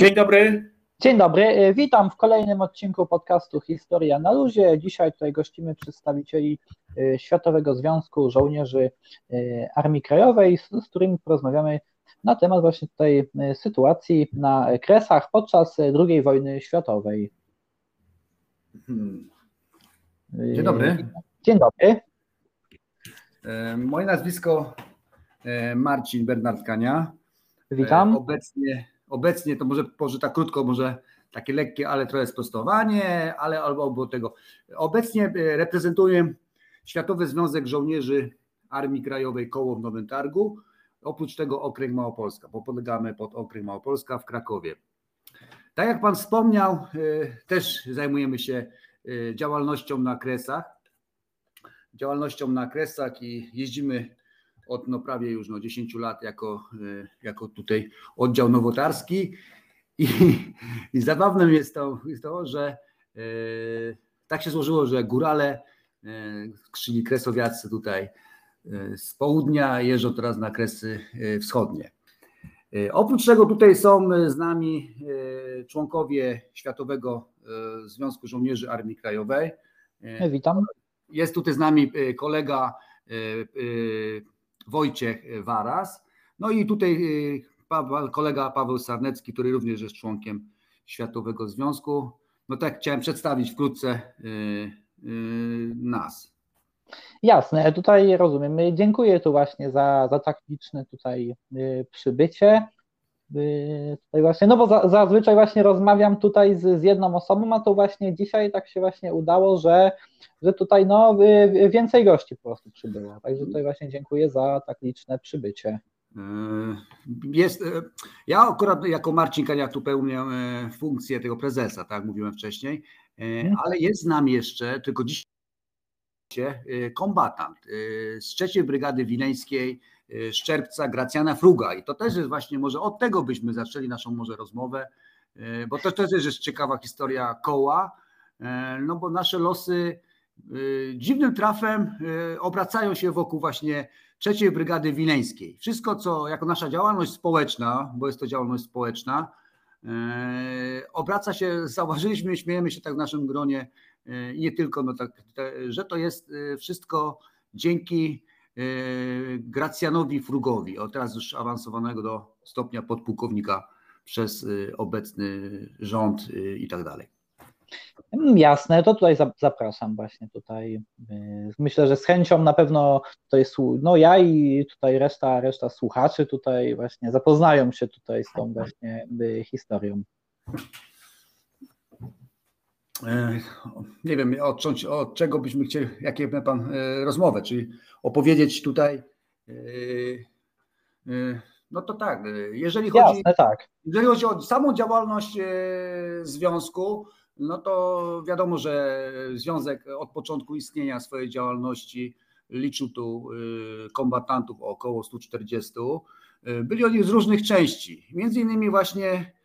Dzień dobry. Dzień dobry, witam w kolejnym odcinku podcastu Historia na luzie. Dzisiaj tutaj gościmy przedstawicieli y, Światowego Związku Żołnierzy y, Armii Krajowej, z, którymi porozmawiamy na temat właśnie tutaj y, sytuacji na Kresach podczas II wojny światowej. Hmm. Dzień dobry. Dzień dobry. E, moje nazwisko e, Marcin Bernard Kania. Witam. E, obecnie Obecnie to może, tak krótko, może takie lekkie, ale trochę sprostowanie, ale albo, albo tego. Obecnie e, reprezentuję Światowy Związek Żołnierzy Armii Krajowej Koło w Nowym Targu. Oprócz tego Okręg Małopolska, bo podlegamy pod Okręg Małopolska w Krakowie. Tak jak Pan wspomniał, e, też zajmujemy się e, działalnością na kresach. Działalnością na kresach i jeździmy od no prawie już no 10 lat jako, e, jako tutaj oddział nowotarski i, i zabawnym jest to, jest to że e, tak się złożyło, że górale, e, czyli kresowiacy tutaj z południa jeżdżą teraz na kresy wschodnie. Oprócz tego tutaj są z nami członkowie Światowego Związku Żołnierzy Armii Krajowej. Witam. Jest tutaj z nami kolega Wojciech Waras. No i tutaj y, kolega Paweł Sarnecki, który również jest członkiem Światowego Związku. No tak chciałem przedstawić wkrótce y, y, nas. Jasne, tutaj rozumiem. Dziękuję tu właśnie za, za tak liczne tutaj przybycie. Tutaj właśnie, no bo zazwyczaj właśnie rozmawiam tutaj z, z jedną osobą, a to właśnie dzisiaj tak się właśnie udało, że, że tutaj no więcej gości po prostu przybyło. Także tutaj właśnie dziękuję za tak liczne przybycie. E, jest, ja akurat jako Marcin Kaniak tu pełnię funkcję tego prezesa, tak jak mówiłem wcześniej, mhm. ale jest z nami jeszcze, tylko dzisiaj kombatant z trzeciej Brygady Wileńskiej, Szczerbca Gracjana Fruga. I to też jest właśnie, może od tego byśmy zaczęli naszą może rozmowę, e, bo to też jest ciekawa historia koła, e, no bo nasze losy dziwnym trafem obracają się wokół właśnie trzeciej Brygady Wileńskiej. Wszystko, co jako nasza działalność społeczna, bo jest to działalność społeczna, obraca się, zauważyliśmy, śmiejemy się tak w naszym gronie nie tylko, no tak, że to jest wszystko dzięki Gracjanowi Frugowi, o teraz już awansowanego do stopnia podpułkownika przez y, obecny rząd y, i tak dalej. Mm, jasne, to tutaj zapraszam właśnie tutaj. Y, myślę, że z chęcią na pewno to jest, no ja i tutaj reszta, reszta słuchaczy tutaj właśnie zapoznają się tutaj z tą właśnie historią. E, nie wiem, od, od czego byśmy chcieli, jakie ma Pan e, rozmowę, czyli opowiedzieć tutaj. E, no to tak, jeżeli chodzi, Jasne, tak. jeżeli chodzi o samą działalność związku, no to wiadomo, że związek od początku istnienia swojej działalności liczył tu kombatantów około 140. Byli oni z różnych części, między innymi właśnie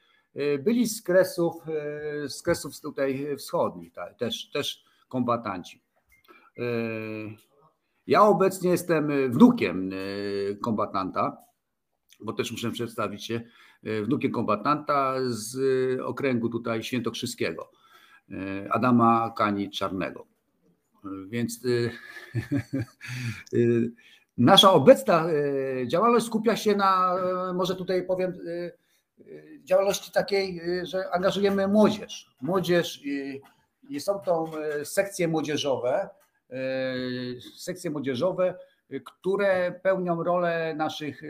byli z kresów, y, z kresów tutaj wschodnich, tak, też, też kombatanci. Ja obecnie jestem wnukiem kombatanta, bo też muszę przedstawić się, wnukiem kombatanta z okręgu tutaj świętokrzyskiego, Adama Kani Czarnego. Więc nasza obecna działalność skupia się na, może tutaj powiem, działalności takiej, y, że angażujemy młodzież. Młodzież i są to y, sekcje młodzieżowe, y, sekcje młodzieżowe, które pełnią rolę naszych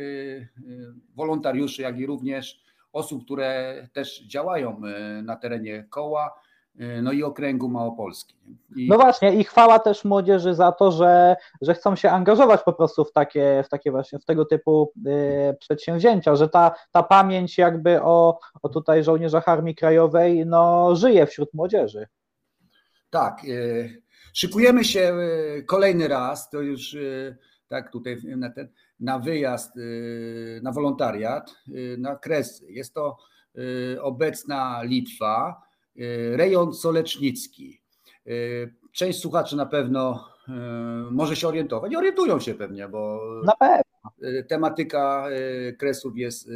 wolontariuszy, jak i również osób, które też działają na terenie koła no i okręgu Małopolski. I... No właśnie i chwała też młodzieży za to, że, że chcą się angażować po prostu w takie, w takie właśnie, w tego typu y, przedsięwzięcia, że ta, ta pamięć jakby o, o tutaj żołnierzach Armii Krajowej no, żyje wśród młodzieży. Tak, y, szykujemy się y, kolejny raz, to już tak tutaj na, ten, na wyjazd, na wolontariat, na Kresy. Jest to obecna Litwa, rejon Solecznicki. E, część słuchaczy na pewno e, może się orientować. I orientują się pewnie, bo na pewno. tematyka kresów jest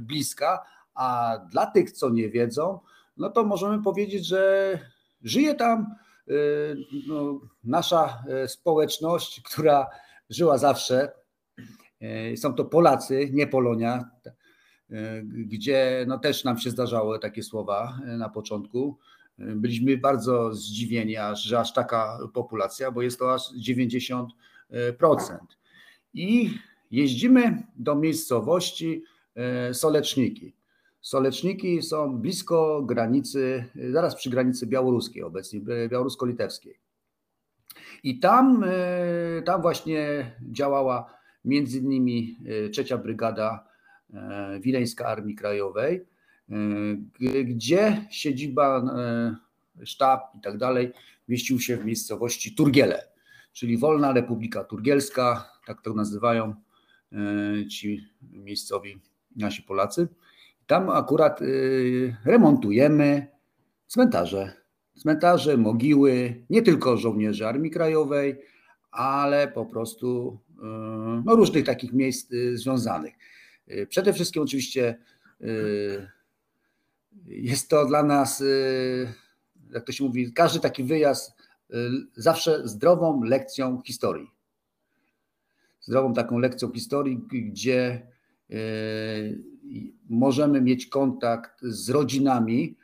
bliska, A dla tych, co nie wiedzą, no to możemy powiedzieć, że żyje tam no, nasza społeczność, która żyła zawsze. Są to Polacy, nie Polonia, gdzie no też nam się zdarzały takie słowa na początku. Byliśmy bardzo zdziwieni, aż, że aż taka populacja, bo jest to aż 90%. I jeździmy do miejscowości e, Soleczniki. Soleczniki są blisko granicy, zaraz przy granicy białoruskiej obecnie, białorusko-litewskiej. I tam, e, tam właśnie działała między innymi e, trzecia brygada Wileńska Armii Krajowej, gdzie siedziba, sztab i tak dalej mieścił się w miejscowości Turgiele, czyli Wolna Republika Turgielska, tak to nazywają ci miejscowi nasi Polacy. Tam akurat remontujemy cmentarze. Cmentarze, mogiły, nie tylko żołnierzy Armii Krajowej, ale po prostu no, różnych takich miejsc związanych. Przede wszystkim oczywiście jest to dla nas, y, jak to się mówi, każdy taki wyjazd y, zawsze zdrową lekcją historii. Zdrową taką lekcją historii, gdzie y, możemy mieć kontakt z rodzinami,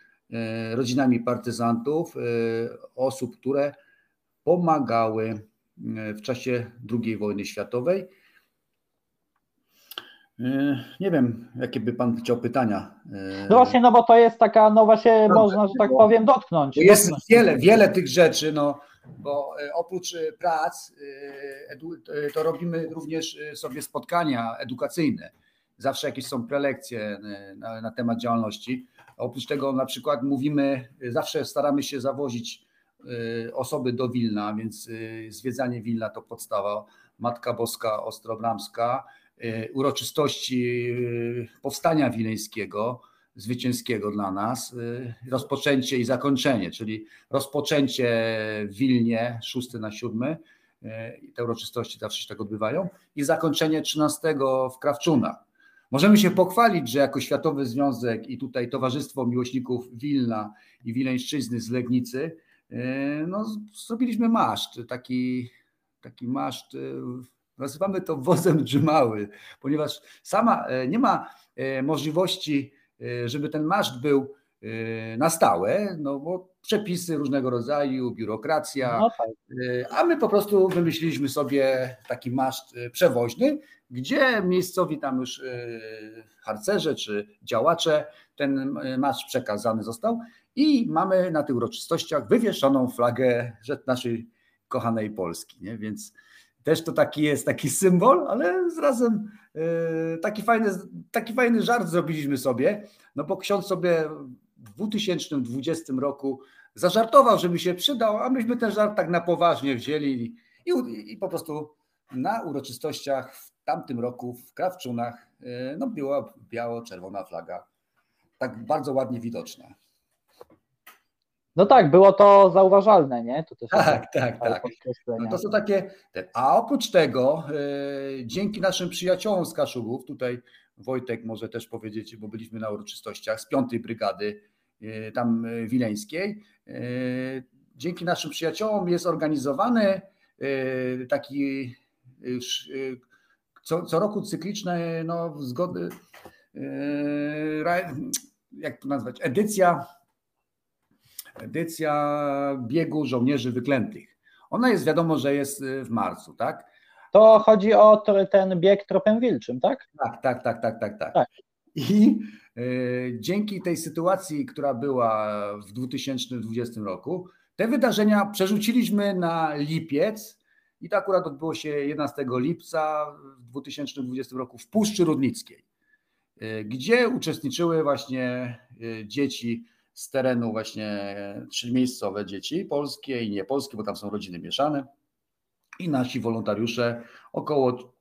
rodzinami partyzantów, osób, które pomagały w czasie II wojny światowej nie wiem, jakie by pan chciał pytania. E, no właśnie, no bo to jest taka, no właśnie można, że tak powiem, dotknąć. Jest dotknąć. wiele, wiele tych rzeczy, no bo e, oprócz prac to robimy również sobie spotkania edukacyjne. Zawsze jakieś są prelekcje na, na temat działalności. Oprócz tego na przykład mówimy, zawsze staramy się zawozić osoby do Wilna, więc zwiedzanie Wilna to podstawa. Matka Boska Ostrobramska, E, uroczystości e, powstania wileńskiego, zwycięskiego dla nas, e, rozpoczęcie i zakończenie, czyli rozpoczęcie w Wilnie 6 na 7, te uroczystości zawsze się tak odbywają, i zakończenie 13 w Krawczunach. Możemy się pochwalić, że jako Światowy Związek i tutaj Towarzystwo Miłośników Wilna i Wileńszczyzny z Legnicy, no, zrobiliśmy maszt, taki, taki maszt Nazywamy to wozem dżymały, ponieważ sama e, nie ma e, możliwości, e, żeby ten maszt był na stałe, no bo przepisy różnego rodzaju, biurokracja, no tak. a my po prostu wymyśliliśmy sobie taki maszt przewoźny, gdzie miejscowi tam już harcerze czy działacze, ten maszt przekazany został i mamy na tych uroczystościach wywieszoną flagę naszej kochanej Polski, nie? więc też to taki jest taki symbol, ale zarazem e, taki fajny, taki fajny żart zrobiliśmy sobie, no bo ksiądz sobie w 2020 roku zażartował, żeby się przydał, a myśmy ten żart tak na poważnie wzięli i, i po prostu na uroczystościach w tamtym roku w Krawczunach e, no była biało-czerwona flaga, tak bardzo ładnie widoczna. No tak, było to zauważalne, nie? To też tak, tak, tak. No to są takie. A oprócz tego, yy, dzięki naszym przyjaciołom z Kaszubów, tutaj Wojtek może też powiedzieć, bo byliśmy na uroczystościach z piątej brygady yy, tam e, wileńskiej. Yy, dzięki naszym przyjaciołom jest organizowany taki co, co roku cykliczny, no, zgody, jak to nazwać, edycja edycja biegu żołnierzy wyklętych. Ona jest wiadomo, że jest y, w marcu, tak? To chodzi o ten bieg tropem wilczym, tak? Tak, tak, tak, tak, tak. tak. tak. I y, dzięki tej sytuacji, która była w 2020 roku, te wydarzenia przerzuciliśmy na lipiec i to akurat odbyło się 11 lipca w 2020 roku w Puszczy Rudnickiej, y, gdzie uczestniczyły właśnie y, dzieci z terenu właśnie trzymiejscowe dzieci, polskie i niepolskie, bo tam są rodziny mieszane i nasi wolontariusze, około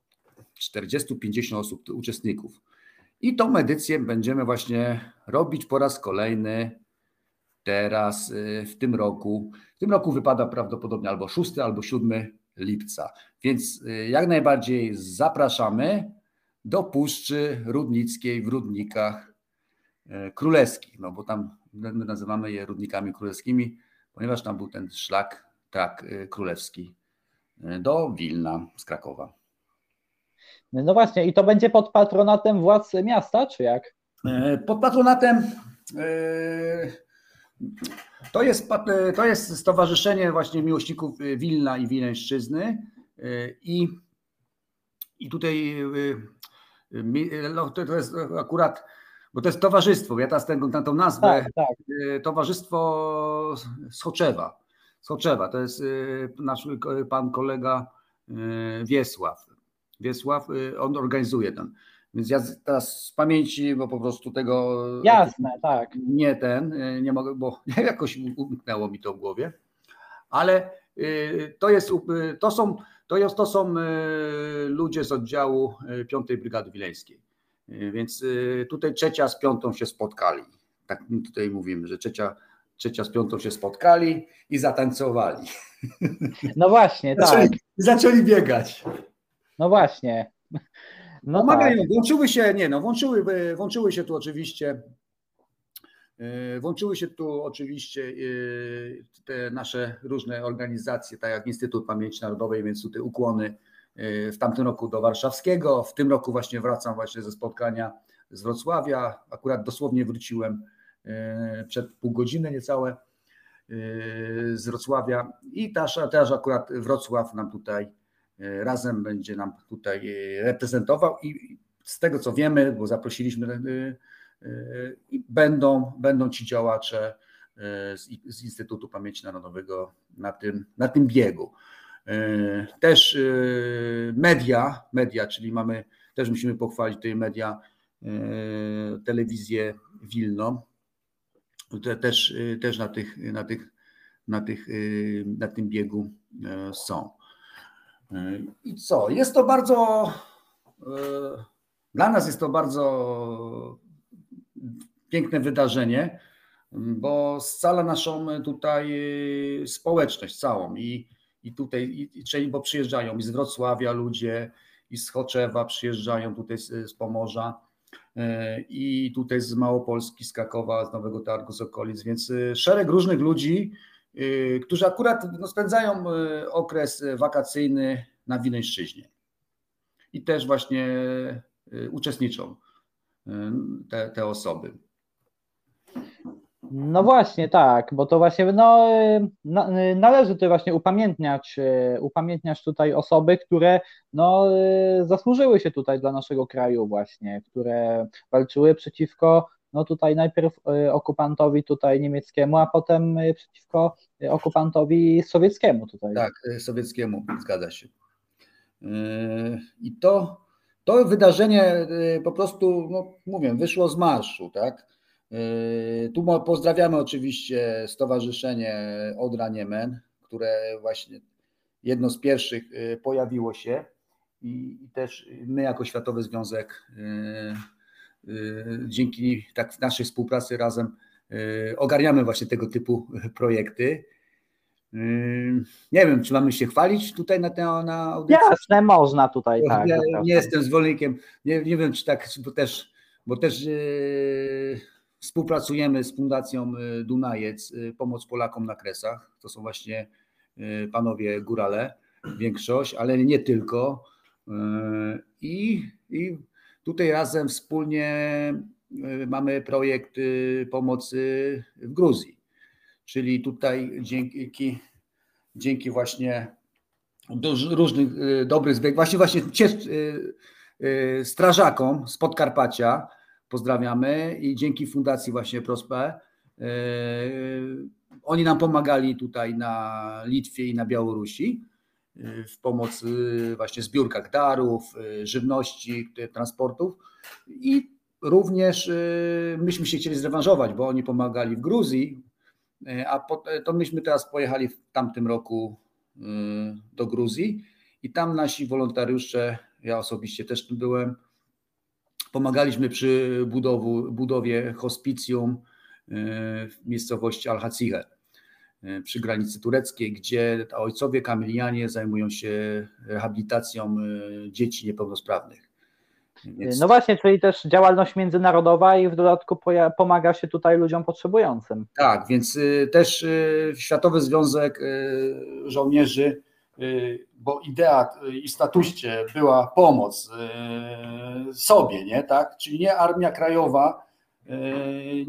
40-50 osób, uczestników. I tą edycję będziemy właśnie robić po raz kolejny teraz y, w tym roku. W tym roku wypada prawdopodobnie albo 6 albo 7 lipca. Więc y, jak najbardziej zapraszamy do Puszczy Rudnickiej w Rudnikach królewskich, no bo tam my nazywamy je rudnikami królewskimi, ponieważ tam był ten szlak, trak królewski do Wilna z Krakowa. No właśnie, i to będzie pod patronatem władz miasta, czy jak? Pod patronatem to jest, to jest Stowarzyszenie właśnie Miłośników Wilna i Wileńszczyzny i, i tutaj no, to jest akurat, bo to jest towarzystwo, ja teraz tę, tą nazwę, tak, tak. Towarzystwo Schoczewa. Schoczewa, to jest nasz pan kolega Wiesław. Wiesław, on organizuje ten. Więc ja teraz z pamięci, bo po prostu tego. Jasne, tak. Nie ten, y, nie mogę, bo jakoś umknęło mi to w głowie. Ale y, to jest, y, to są, to jest, to są ludzie z oddziału 5 Brygady Wileńskiej. Więc tutaj trzecia z piątą się spotkali. Tak tutaj mówimy, że trzecia, trzecia z piątą się spotkali i zatańcowali. No właśnie, tak. Zaczęli, zaczęli biegać. No właśnie. No Pomagają, tak. włączyły się, nie no, włączyły, włączyły się tu oczywiście, włączyły się tu oczywiście te nasze różne organizacje, tak jak Instytut Pamięci Narodowej, więc tutaj ukłony w tamtym roku do Warszawskiego, w tym roku właśnie wracam właśnie ze spotkania z Wrocławia, akurat dosłownie wróciłem przed pół godziny niecałe z Wrocławia. I też, też akurat Wrocław nam tutaj E, razem będzie nam tutaj e, reprezentował. I z tego co wiemy, bo zaprosiliśmy, e, będą, będą ci działacze z Instytutu Pamięci Narodowego na tym, na tym biegu. Też media, media, czyli mamy, też musimy pochwalić tutaj media, telewizję Wilno, też, też na, tych, na, tych, na, tych, na tym biegu są. I co? Jest to bardzo, e, dla nas jest to bardzo piękne wydarzenie, bo scala naszą tutaj społeczność całą i, i tutaj, i, czyli bo przyjeżdżają. I z Wrocławia ludzie, i z Choczewa przyjeżdżają tutaj z, z Pomorza e, i tutaj z Małopolski, z Krakowa, z Nowego Targu, z okolic, więc e, szereg różnych ludzi, Y, którzy akurat no, spędzają okres wakacyjny na Wileńszczyźnie. I też właśnie uczestniczą te, te osoby. No właśnie, tak, bo to właśnie no, należy tutaj właśnie upamiętniać, upamiętniać tutaj osoby, które no, zasłużyły się tutaj dla naszego kraju właśnie, które walczyły przeciwko no tutaj najpierw y, okupantowi tutaj niemieckiemu, a potem y, przeciwko y, okupantowi sowieckiemu tutaj. Tak, sowieckiemu, zgadza się. I to, to wydarzenie po prostu, no mówię, wyszło z marszu, tak? Tu pozdrawiamy oczywiście Stowarzyszenie Odra Niemen, które właśnie jedno z pierwszych pojawiło się i też my jako Światowy Związek Y, dzięki tak naszej współpracy razem ogarniamy właśnie tego typu projekty. Nie wiem, czy mamy się chwalić tutaj na tę na audycji? Jasne, można tutaj, tak. Ja nie jestem zwolennikiem, nie, nie wiem, czy tak, bo też, bo też yy, współpracujemy z Fundacją Dunajec, yy, Pomoc Polakom na Kresach. To są właśnie yy, panowie górale, większość, ale nie tylko. I, i Tutaj razem wspólnie mamy projekt pomocy w Gruzji, czyli tutaj dzięki, dzięki właśnie różnych dobrych zbiegów, właśnie właśnie strażakom z Podkarpacia pozdrawiamy i dzięki Fundacji właśnie Prospe oni nam pomagali tutaj na Litwie i na Białorusi w pomoc właśnie zbiórkach darów, y, żywności, transportów. I również myśmy się chcieli zrewanżować, bo oni pomagali w Gruzji, a to myśmy teraz pojechali w tamtym roku do Gruzji. I tam nasi wolontariusze, ja osobiście też tu byłem, pomagaliśmy przy budowu, budowie hospicjum w miejscowości Al-Hacire. E, przy granicy tureckiej, gdzie ojcowie kamilianie zajmują się rehabilitacją e, dzieci niepełnosprawnych. Więc... No właśnie, czyli też działalność międzynarodowa i w dodatku pomaga się tutaj ludziom potrzebującym. Tak, więc też Światowy Związek Żołnierzy, bo idea i statuście była pomoc sobie, nie, tak? Czyli nie Armia Krajowa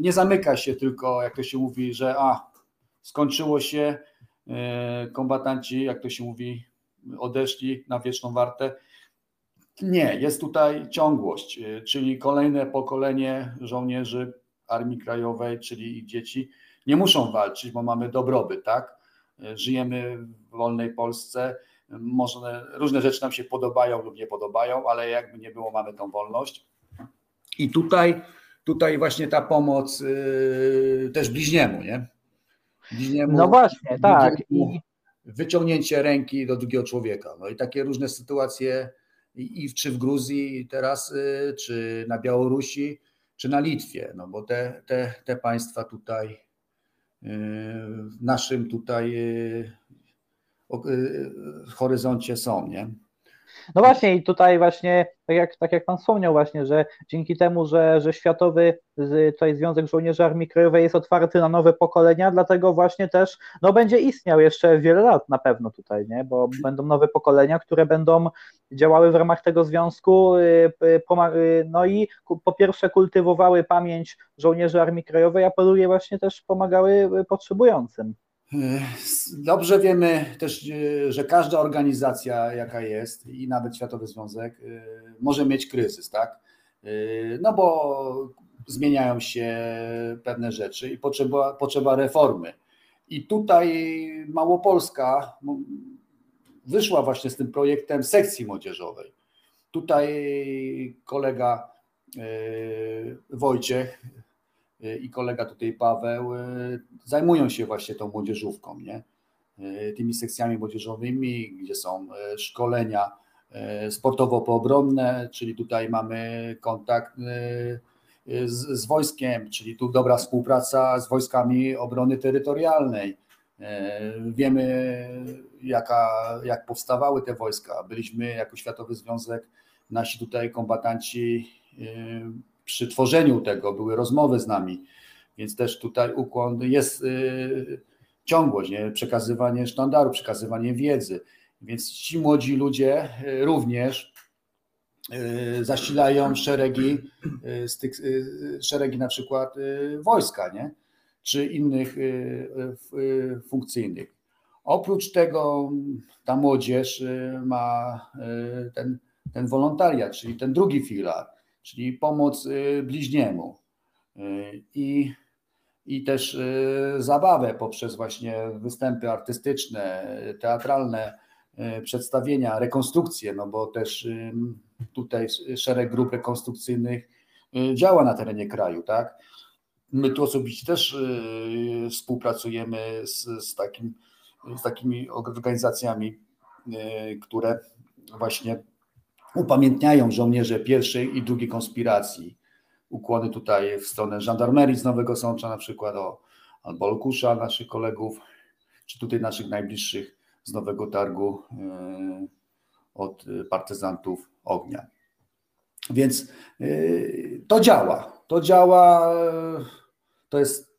nie zamyka się tylko, jak to się mówi, że a, skończyło się, kombatanci, jak to się mówi, odeszli na wieczną wartę nie, jest tutaj ciągłość, y, czyli kolejne pokolenie żołnierzy Armii Krajowej, czyli ich dzieci, nie muszą walczyć, bo mamy dobrobyt, tak? Y, żyjemy w wolnej Polsce, może różne rzeczy nam się podobają lub nie podobają, ale jakby nie było, mamy tą wolność. I tutaj, tutaj właśnie ta pomoc yy, też bliźniemu, nie? Bliźniemu, no właśnie, tak. Wyciągnięcie ręki do drugiego człowieka. No i takie różne sytuacje i, czy w Gruzji teraz, y, czy na Białorusi, czy na Litwie, no bo te, te, te państwa tutaj w naszym tutaj y, horyzoncie są, nie? No właśnie i tutaj właśnie, tak jak, tak jak Pan wspomniał właśnie, że dzięki temu, że, że Światowy tutaj Związek Żołnierzy Armii Krajowej jest otwarty na nowe pokolenia, dlatego właśnie też no, będzie istniał jeszcze wiele lat na pewno tutaj, nie? bo będą nowe pokolenia, które będą działały w ramach tego związku, y, y, no i po pierwsze kultywowały pamięć żołnierzy Armii Krajowej, a po drugie właśnie też pomagały y, potrzebującym. Dobrze wiemy też, że każda organizacja, jaka jest, i nawet Światowy Związek, może mieć kryzys, tak? No bo zmieniają się pewne rzeczy i potrzeba, potrzeba reformy. I tutaj Małopolska wyszła właśnie z tym projektem sekcji młodzieżowej. Tutaj kolega Wojciech i kolega tutaj Paweł y, zajmują się właśnie tą młodzieżówką, nie? Tymi sekcjami młodzieżowymi, gdzie są szkolenia sportowo-poobronne, czyli tutaj mamy kontakt z, z wojskiem, czyli tu dobra współpraca z wojskami obrony terytorialnej. Wiemy, jaka, jak powstawały te wojska. Byliśmy jako Światowy Związek, nasi tutaj kombatanci przy tworzeniu tego były rozmowy z nami, więc też tutaj ukłon jest y, ciągłość, nie? przekazywanie sztandaru, przekazywanie wiedzy. Więc ci młodzi ludzie również zasilają szeregi z tych szeregi na przykład wojska, nie? Czy innych funkcyjnych. Oprócz tego ta młodzież ma ten, ten wolontariat, czyli ten drugi filar, czyli pomoc y, bliźniemu y, i, i też y, zabawę poprzez właśnie występy artystyczne, teatralne, przedstawienia, rekonstrukcje, no bo też tutaj szereg grup rekonstrukcyjnych działa na terenie kraju, tak? My tu osobiście też współpracujemy z, z, takim, z takimi organizacjami, które właśnie upamiętniają żołnierze pierwszej i drugiej konspiracji. Ukłony tutaj w stronę żandarmerii z Nowego Sącza na przykład, o, albo Olkusza, naszych kolegów, czy tutaj naszych najbliższych z Nowego Targu yy, od partyzantów ognia. Więc to działa. To działa, yy, to jest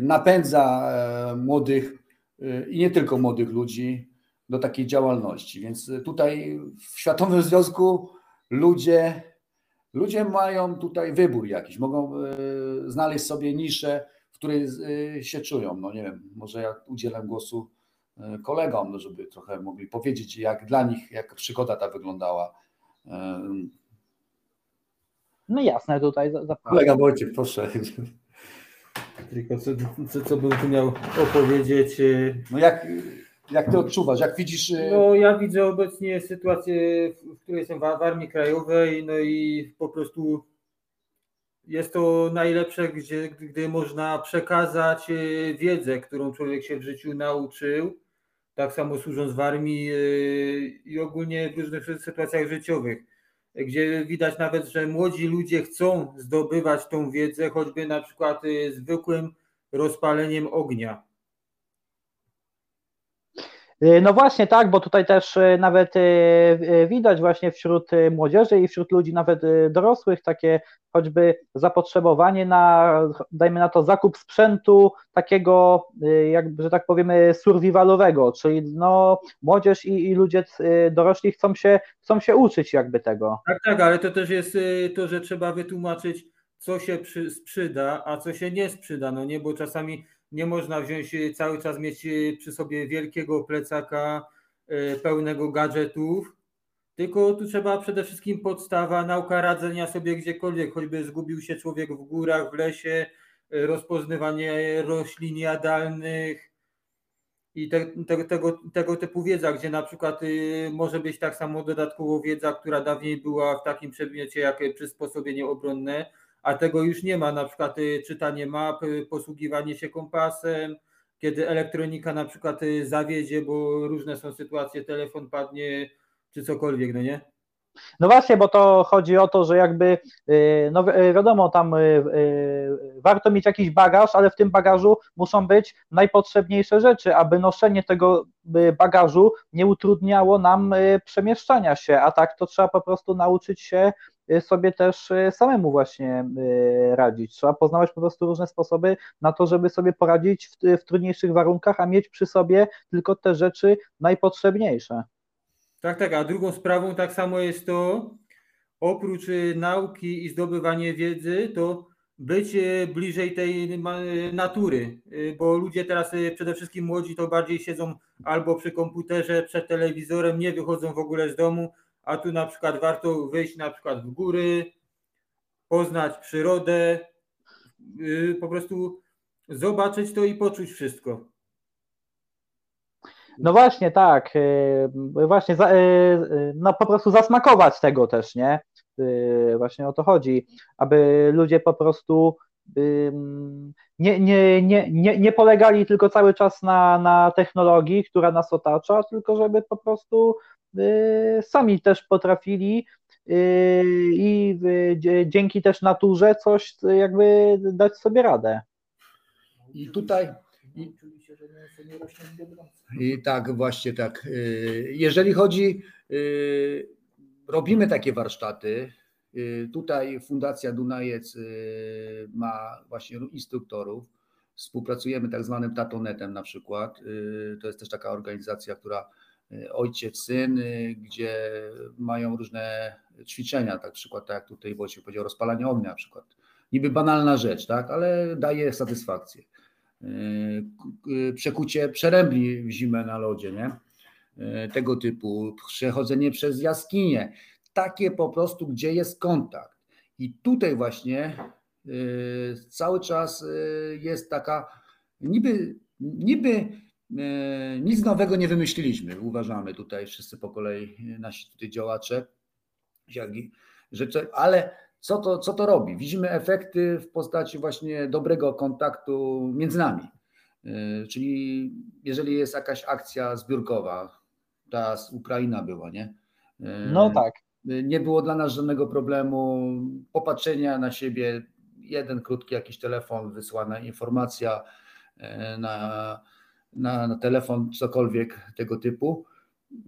napędza młodych i nie tylko młodych ludzi do takiej działalności. Więc tutaj w Światowym Związku ludzie, ludzie mają tutaj wybór jakiś, mogą e, znaleźć sobie niszę, w której e, się czują. No nie wiem, może ja udzielę głosu e, kolegom, żeby trochę mogli powiedzieć, jak dla nich, jak przygoda ta wyglądała. No jasne, tutaj zapraszam. Kolega Wojciech, proszę. Tylko co, co, co bym tu miał opowiedzieć? No jak jak ty odczuwasz, jak widzisz? Y, no ja widzę obecnie sytuację, w której jestem w Armii Krajowej, no i po prostu jest to najlepsze, gdzie, gdy można przekazać y, wiedzę, którą człowiek się w życiu nauczył, tak samo służąc w armii y, i ogólnie w różnych sytuacjach życiowych, gdzie widać nawet, że młodzi ludzie chcą zdobywać tą wiedzę, choćby na przykład zwykłym rozpaleniem ognia. Y, no właśnie tak, bo tutaj też y, nawet y, widać właśnie wśród młodzieży i wśród ludzi nawet dorosłych takie choćby zapotrzebowanie na, dajmy na to, zakup sprzętu takiego, jakby, że tak powiemy, survivalowego, czyli no młodzież i, i ludzie dorośli chcą się, chcą się uczyć jakby tego. Tak, tak, ale to też jest to, że trzeba wytłumaczyć, co się przy, sprzyda, a co się nie sprzyda, no nie, bo czasami nie można wziąć y, cały czas mieć y, przy sobie wielkiego plecaka y, pełnego gadżetów, tylko tu trzeba przede wszystkim podstawa, nauka radzenia sobie gdziekolwiek, choćby zgubił się człowiek w górach, w lesie, rozpoznawanie roślin jadalnych i te, te, tego, tego typu wiedza, gdzie na przykład może być tak samo dodatkowo wiedza, która dawniej była w takim przedmiocie jak przysposobienie obronne, a tego już nie ma, na przykład y, czytanie map, y, posługiwanie się kompasem, kiedy elektronika na przykład y, zawiedzie, bo różne są sytuacje, telefon padnie czy cokolwiek, no nie? No właśnie, bo to chodzi o to, że jakby, no wiadomo, tam warto mieć jakiś bagaż, ale w tym bagażu muszą być najpotrzebniejsze rzeczy, aby noszenie tego bagażu nie utrudniało nam przemieszczania się, a tak to trzeba po prostu nauczyć się sobie też y, samemu właśnie y, radzić. Trzeba poznawać po prostu różne sposoby na to, żeby sobie poradzić w, w trudniejszych warunkach, a mieć przy sobie tylko te rzeczy najpotrzebniejsze. Tak, tak, a drugą sprawą tak samo jest to, oprócz nauki i zdobywania wiedzy, to być bliżej tej natury, bo ludzie teraz przede wszystkim młodzi to bardziej siedzą albo przy komputerze, przed telewizorem, nie wychodzą w ogóle z domu, a tu na przykład warto wyjść na przykład w góry, poznać przyrodę, y, po prostu zobaczyć to i poczuć wszystko. No właśnie, tak. Y, właśnie, y, no po prostu zasmakować tego też, nie? Właśnie o to chodzi, aby ludzie po prostu nie, nie, nie, nie, nie polegali tylko cały czas na, na technologii, która nas otacza, tylko żeby po prostu sami też potrafili y, i dzięki też naturze coś jakby dać sobie radę. I tutaj i, tak, właśnie tak. Y, jeżeli chodzi, robimy takie warsztaty. Tutaj Fundacja Dunajec ma właśnie instruktorów. Współpracujemy tak zwanym Tatonetem na przykład. To jest też taka organizacja, która Y, ojciec, syn, y, gdzie mają różne ćwiczenia, tak przykład, tak jak tutaj Wojciech powiedział, rozpalanie ognia na przykład. Niby banalna rzecz, tak, ale daje satysfakcję. Y, przekucie przerębli w zimę na lodzie, nie? Tego typu, przechodzenie przez jaskinie, takie po prostu, gdzie jest kontakt. I tutaj właśnie cały czas jest taka niby, niby nic nowego nie wymyśliliśmy, uważamy tutaj wszyscy po kolei, e, nasi tutaj działacze, ale co to, co to robi? Widzimy efekty w postaci właśnie dobrego kontaktu między nami. E, czyli jeżeli jest jakaś akcja zbiórkowa, ta z Ukraina była, nie? No tak. Nie było dla nas żadnego problemu popatrzenia na siebie, jeden krótki jakiś telefon, wysłana informacja na na, na telefon, cokolwiek tego typu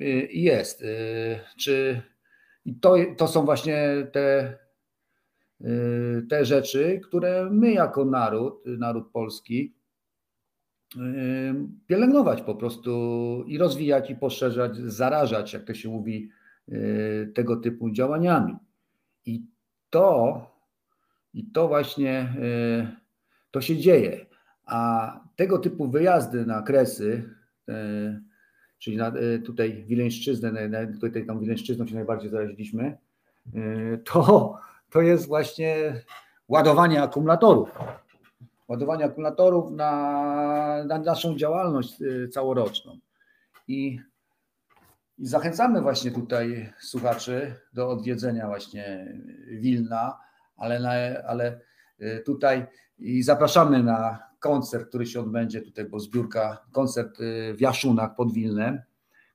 y, jest. Y, czy to, to są właśnie te, y, te rzeczy, które my jako naród, naród polski, pielęgnować po prostu i rozwijać i poszerzać, zarażać, jak to się mówi, tego typu działaniami. I to, i to właśnie to się dzieje. A tego typu wyjazdy na kresy, e, czyli na, e, tutaj Wileńszczyznę, tutaj tą Wileńszczyzną się najbardziej zaraziliśmy, e, to, to jest właśnie ładowanie akumulatorów. Ładowanie akumulatorów na, na naszą działalność całoroczną. I, I zachęcamy właśnie tutaj słuchaczy do odwiedzenia właśnie Wilna, ale, na, ale tutaj i zapraszamy na koncert, który się odbędzie tutaj, bo zbiórka, koncert y, w Jaszunach pod Wilnem,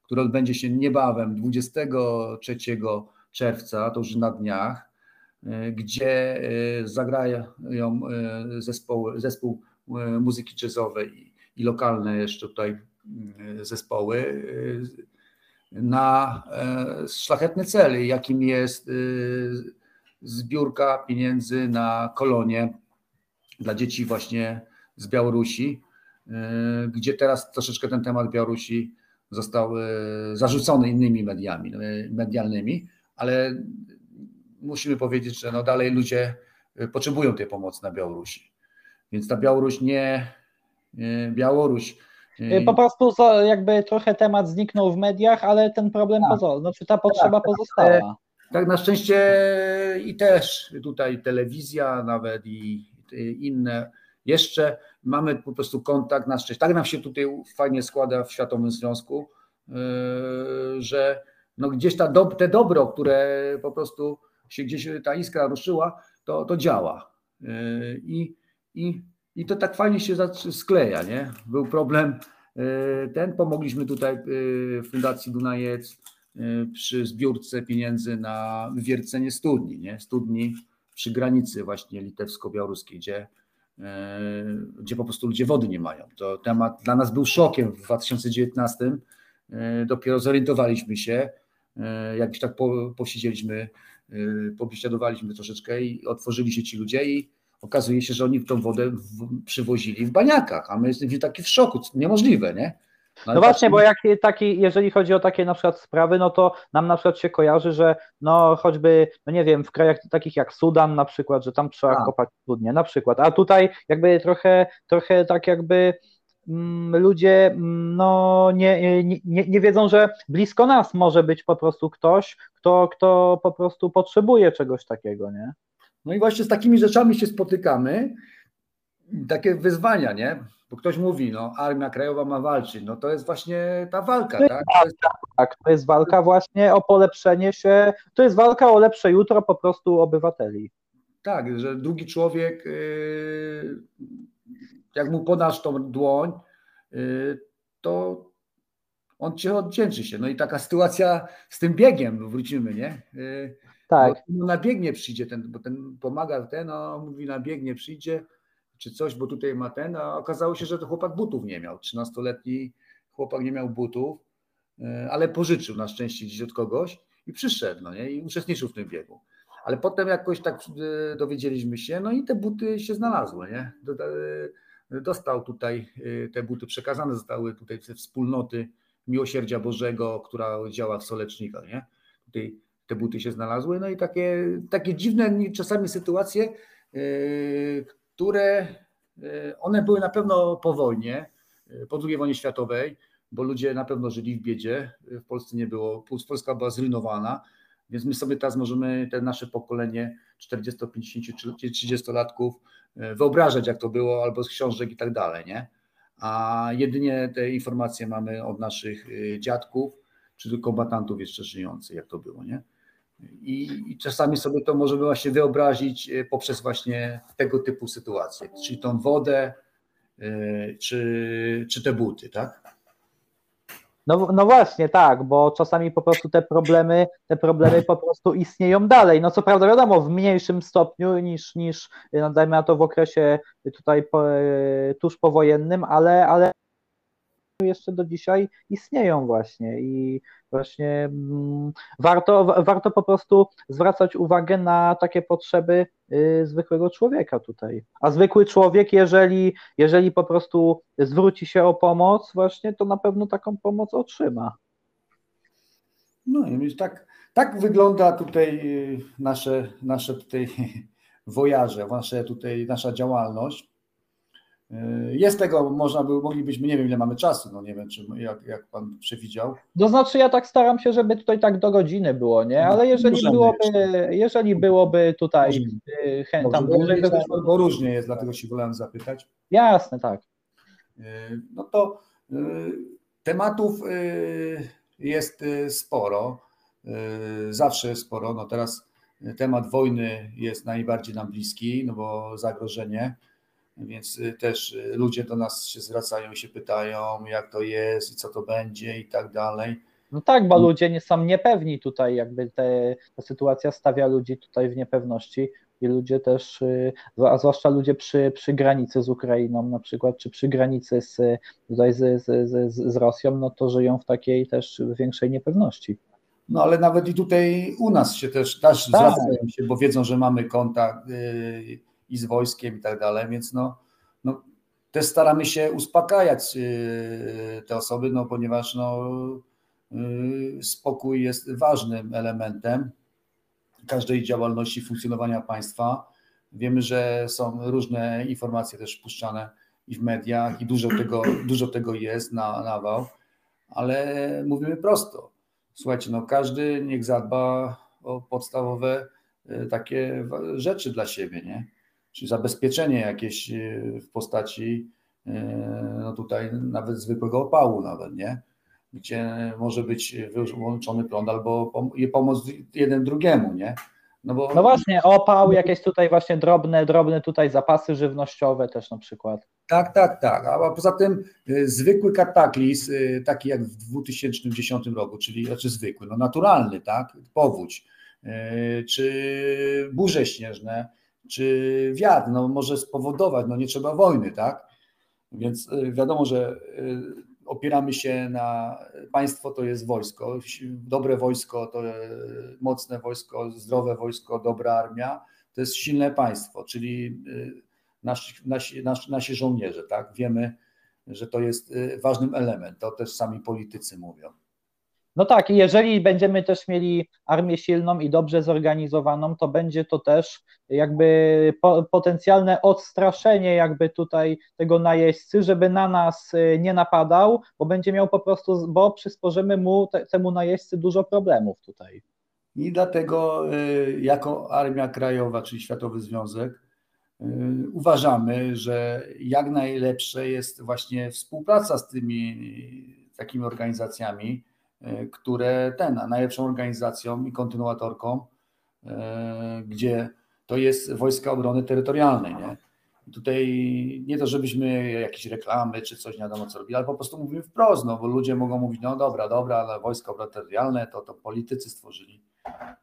który odbędzie się niebawem 23 czerwca, to już na dniach, y, gdzie y, zagrają zespół, zespół muzyki jazzowej i, lokalne jeszcze tutaj zespoły na szlachetne cele, jakim jest zbiórka pieniędzy na kolonie dla dzieci właśnie z Białorusi, gdzie teraz troszeczkę ten temat Białorusi został zarzucony innymi mediami, medialnymi, ale musimy powiedzieć, że no dalej ludzie potrzebują tej pomocy na Białorusi. Więc ta Białoruś nie, Białoruś. Po prostu jakby trochę temat zniknął w mediach, ale ten problem tak. pozostał, znaczy ta potrzeba tak, pozostała. Tak, na szczęście i też tutaj telewizja nawet i inne jeszcze mamy po prostu kontakt na szczęście. Tak nam się tutaj fajnie składa w Światowym Związku, y, że no gdzieś ta do, te dobro, które po prostu się gdzieś ta iskra ruszyła, to, to działa. Y, I, i, I to tak fajnie się skleja, nie? Był problem y, ten, pomogliśmy tutaj Fundacji Dunajec przy zbiórce pieniędzy na wywiercenie studni, nie? Studni przy granicy właśnie litewsko-białoruskiej, gdzie, gdzie po prostu ludzie wody nie mają. To temat dla nas był szokiem w 2019. Dopiero zorientowaliśmy się, E, jak już tak po, posiedzieliśmy, e, pobiesiadowaliśmy troszeczkę i otworzyli się ci ludzie i okazuje się, że oni tą wodę przywozili w baniakach, a my jesteśmy taki w szoku, niemożliwe, nie? No, no właśnie, bo jak taki, jeżeli chodzi o takie na przykład sprawy, no to nam na przykład się kojarzy, że no choćby, no nie wiem, w krajach takich jak Sudan na przykład, że tam trzeba a. kopać studnie na przykład, a tutaj jakby trochę, trochę tak jakby Mm, ludzie mm, no, nie, nie, nie wiedzą, że blisko nas może być po prostu ktoś, kto, kto po prostu potrzebuje czegoś takiego, nie? No i właśnie z takimi rzeczami się spotykamy, takie wyzwania, nie? Bo ktoś mówi, no Armia Krajowa ma walczyć, no to jest właśnie ta walka, to tak? To jest... Tak, to jest walka właśnie o polepszenie się, to jest walka o lepsze jutro po prostu obywateli. Tak, że drugi człowiek yy jak mu podasz tą dłoń, y, to on cię oddzięczy się. No i taka sytuacja z tym biegiem, wrócimy, nie? Y, tak. Bo na biegnie przyjdzie ten, bo ten pomaga ten, no mówi na biegnie przyjdzie, czy coś, bo tutaj ma ten, a okazało się, że to chłopak butów nie miał. 13-letni chłopak nie miał butów, y, ale pożyczył na szczęście gdzieś od kogoś i przyszedł, no nie? I uczestniczył w tym biegu. Ale potem jakoś tak dowiedzieliśmy się, no i te buty się znalazły, nie? dostał tutaj te buty, przekazane zostały tutaj wspólnoty Miłosierdzia Bożego, która działa w Solecznikach, nie? Tutaj te buty się znalazły, no i takie, takie dziwne czasami sytuacje, które y, one były na pewno po wojnie, po II wojnie światowej, bo ludzie na pewno żyli w biedzie, w Polsce nie było, Polska była zrujnowana, więc my sobie teraz możemy, te nasze pokolenie 40, 50 czy 30 latków E, wyobrażać, jak to było, albo z książek i tak dalej, nie? A jedynie te informacje mamy od naszych e, dziadków, czy kombatantów jeszcze żyjących, jak to było, nie? I, I, czasami sobie to możemy właśnie wyobrazić e, poprzez właśnie tego typu sytuacje, czyli tą wodę, czy, czy te buty, tak? No, no właśnie, tak, bo czasami po prostu te problemy, te problemy po prostu istnieją dalej. No co prawda wiadomo, w mniejszym stopniu niż, niż no dajmy na to w okresie tutaj po, tuż powojennym, ale, ale jeszcze do dzisiaj istnieją właśnie i właśnie mm, warto, warto po prostu zwracać uwagę na takie potrzeby y, zwykłego człowieka tutaj. A zwykły człowiek, jeżeli, jeżeli po prostu zwróci się o pomoc, właśnie to na pewno taką pomoc otrzyma. No i tak, tak wygląda tutaj y, nasze, nasze tutaj wojaże, nasze tutaj, nasza działalność. Y, jest tego, można by, moglibyśmy, nie wiem ile mamy czasu, no nie wiem, czy jak, jak pan przewidział. To znaczy ja tak staram się, żeby tutaj tak do godziny było, nie? Ale jeżeli Możemy byłoby, jeszcze. jeżeli byłoby tutaj y, dłużej, to bo różnie jest, dlatego się wolałem zapytać. Jasne, tak. Y, no to tematów jest sporo, zawsze sporo, no teraz temat wojny jest najbardziej nam bliski, no bo zagrożenie, więc y, też y, ludzie do nas się zwracają i się pytają, jak to jest i co to będzie i tak dalej. No tak, bo ludzie nie są niepewni tutaj, jakby te, ta sytuacja stawia ludzi tutaj w niepewności i ludzie też, a zwłaszcza ludzie przy, przy granicy z Ukrainą na przykład, czy przy granicy z, tutaj z, z, z, z Rosją, no to żyją w takiej też większej niepewności. No ale nawet i tutaj u nas się też, też tak. zwracają się, bo wiedzą, że mamy kontakt yy, i z wojskiem i tak dalej, więc no, no też staramy się uspokajać yy, te osoby, no ponieważ no, yy, spokój jest ważnym elementem każdej działalności funkcjonowania państwa. Wiemy, że są różne informacje też puszczane i w mediach i dużo tego, dużo tego jest na nawał, ale mówimy prosto Słuchajcie, no każdy niech zadba o podstawowe e, takie rzeczy dla siebie, nie? Czyli zabezpieczenie jakieś e, w postaci e, no tutaj nawet zwykłego opału nawet, nie? Gdzie może być wyłączony prąd albo pomóc jeden drugiemu, nie? No, bo... no właśnie, opał, jakieś tutaj właśnie drobne, drobne tutaj zapasy żywnościowe też na przykład. Tak, tak, tak. A poza tym y, zwykły kataklizm, taki jak w 2010 roku, czyli znaczy zwykły, no naturalny, tak, powódź, czy burze śnieżne, czy wiatr, no może spowodować, no nie trzeba wojny, tak? Więc wiadomo, że opieramy się na państwo to jest wojsko, dobre wojsko to mocne wojsko, zdrowe wojsko, dobra armia, to jest silne państwo, czyli nasi, nasi, nasi, nasi żołnierze, tak? Wiemy, że to jest y, ważnym elementem, to też sami politycy mówią. No tak, jeżeli będziemy też mieli armię silną i dobrze zorganizowaną, to będzie to też jakby potencjalne odstraszenie jakby tutaj tego najeźdźcy, żeby na nas y, nie napadał, bo będzie miał po prostu, bo przysporzymy mu temu najeźdźcy dużo problemów tutaj. I dlatego y, jako Armia Krajowa, czyli Światowy Związek, Y, uważamy, że jak najlepsze jest właśnie współpraca z tymi takimi organizacjami, które ten, a najlepszą organizacją i kontynuatorką, y, gdzie to jest Wojska Obrony Terytorialnej. Nie? Tutaj nie to, żebyśmy jakieś reklamy czy coś nie wiadomo co robili, ale po prostu mówimy wprost, no bo ludzie mogą mówić, no dobra, dobra, ale Wojska Obrony Terytorialne to, to politycy stworzyli.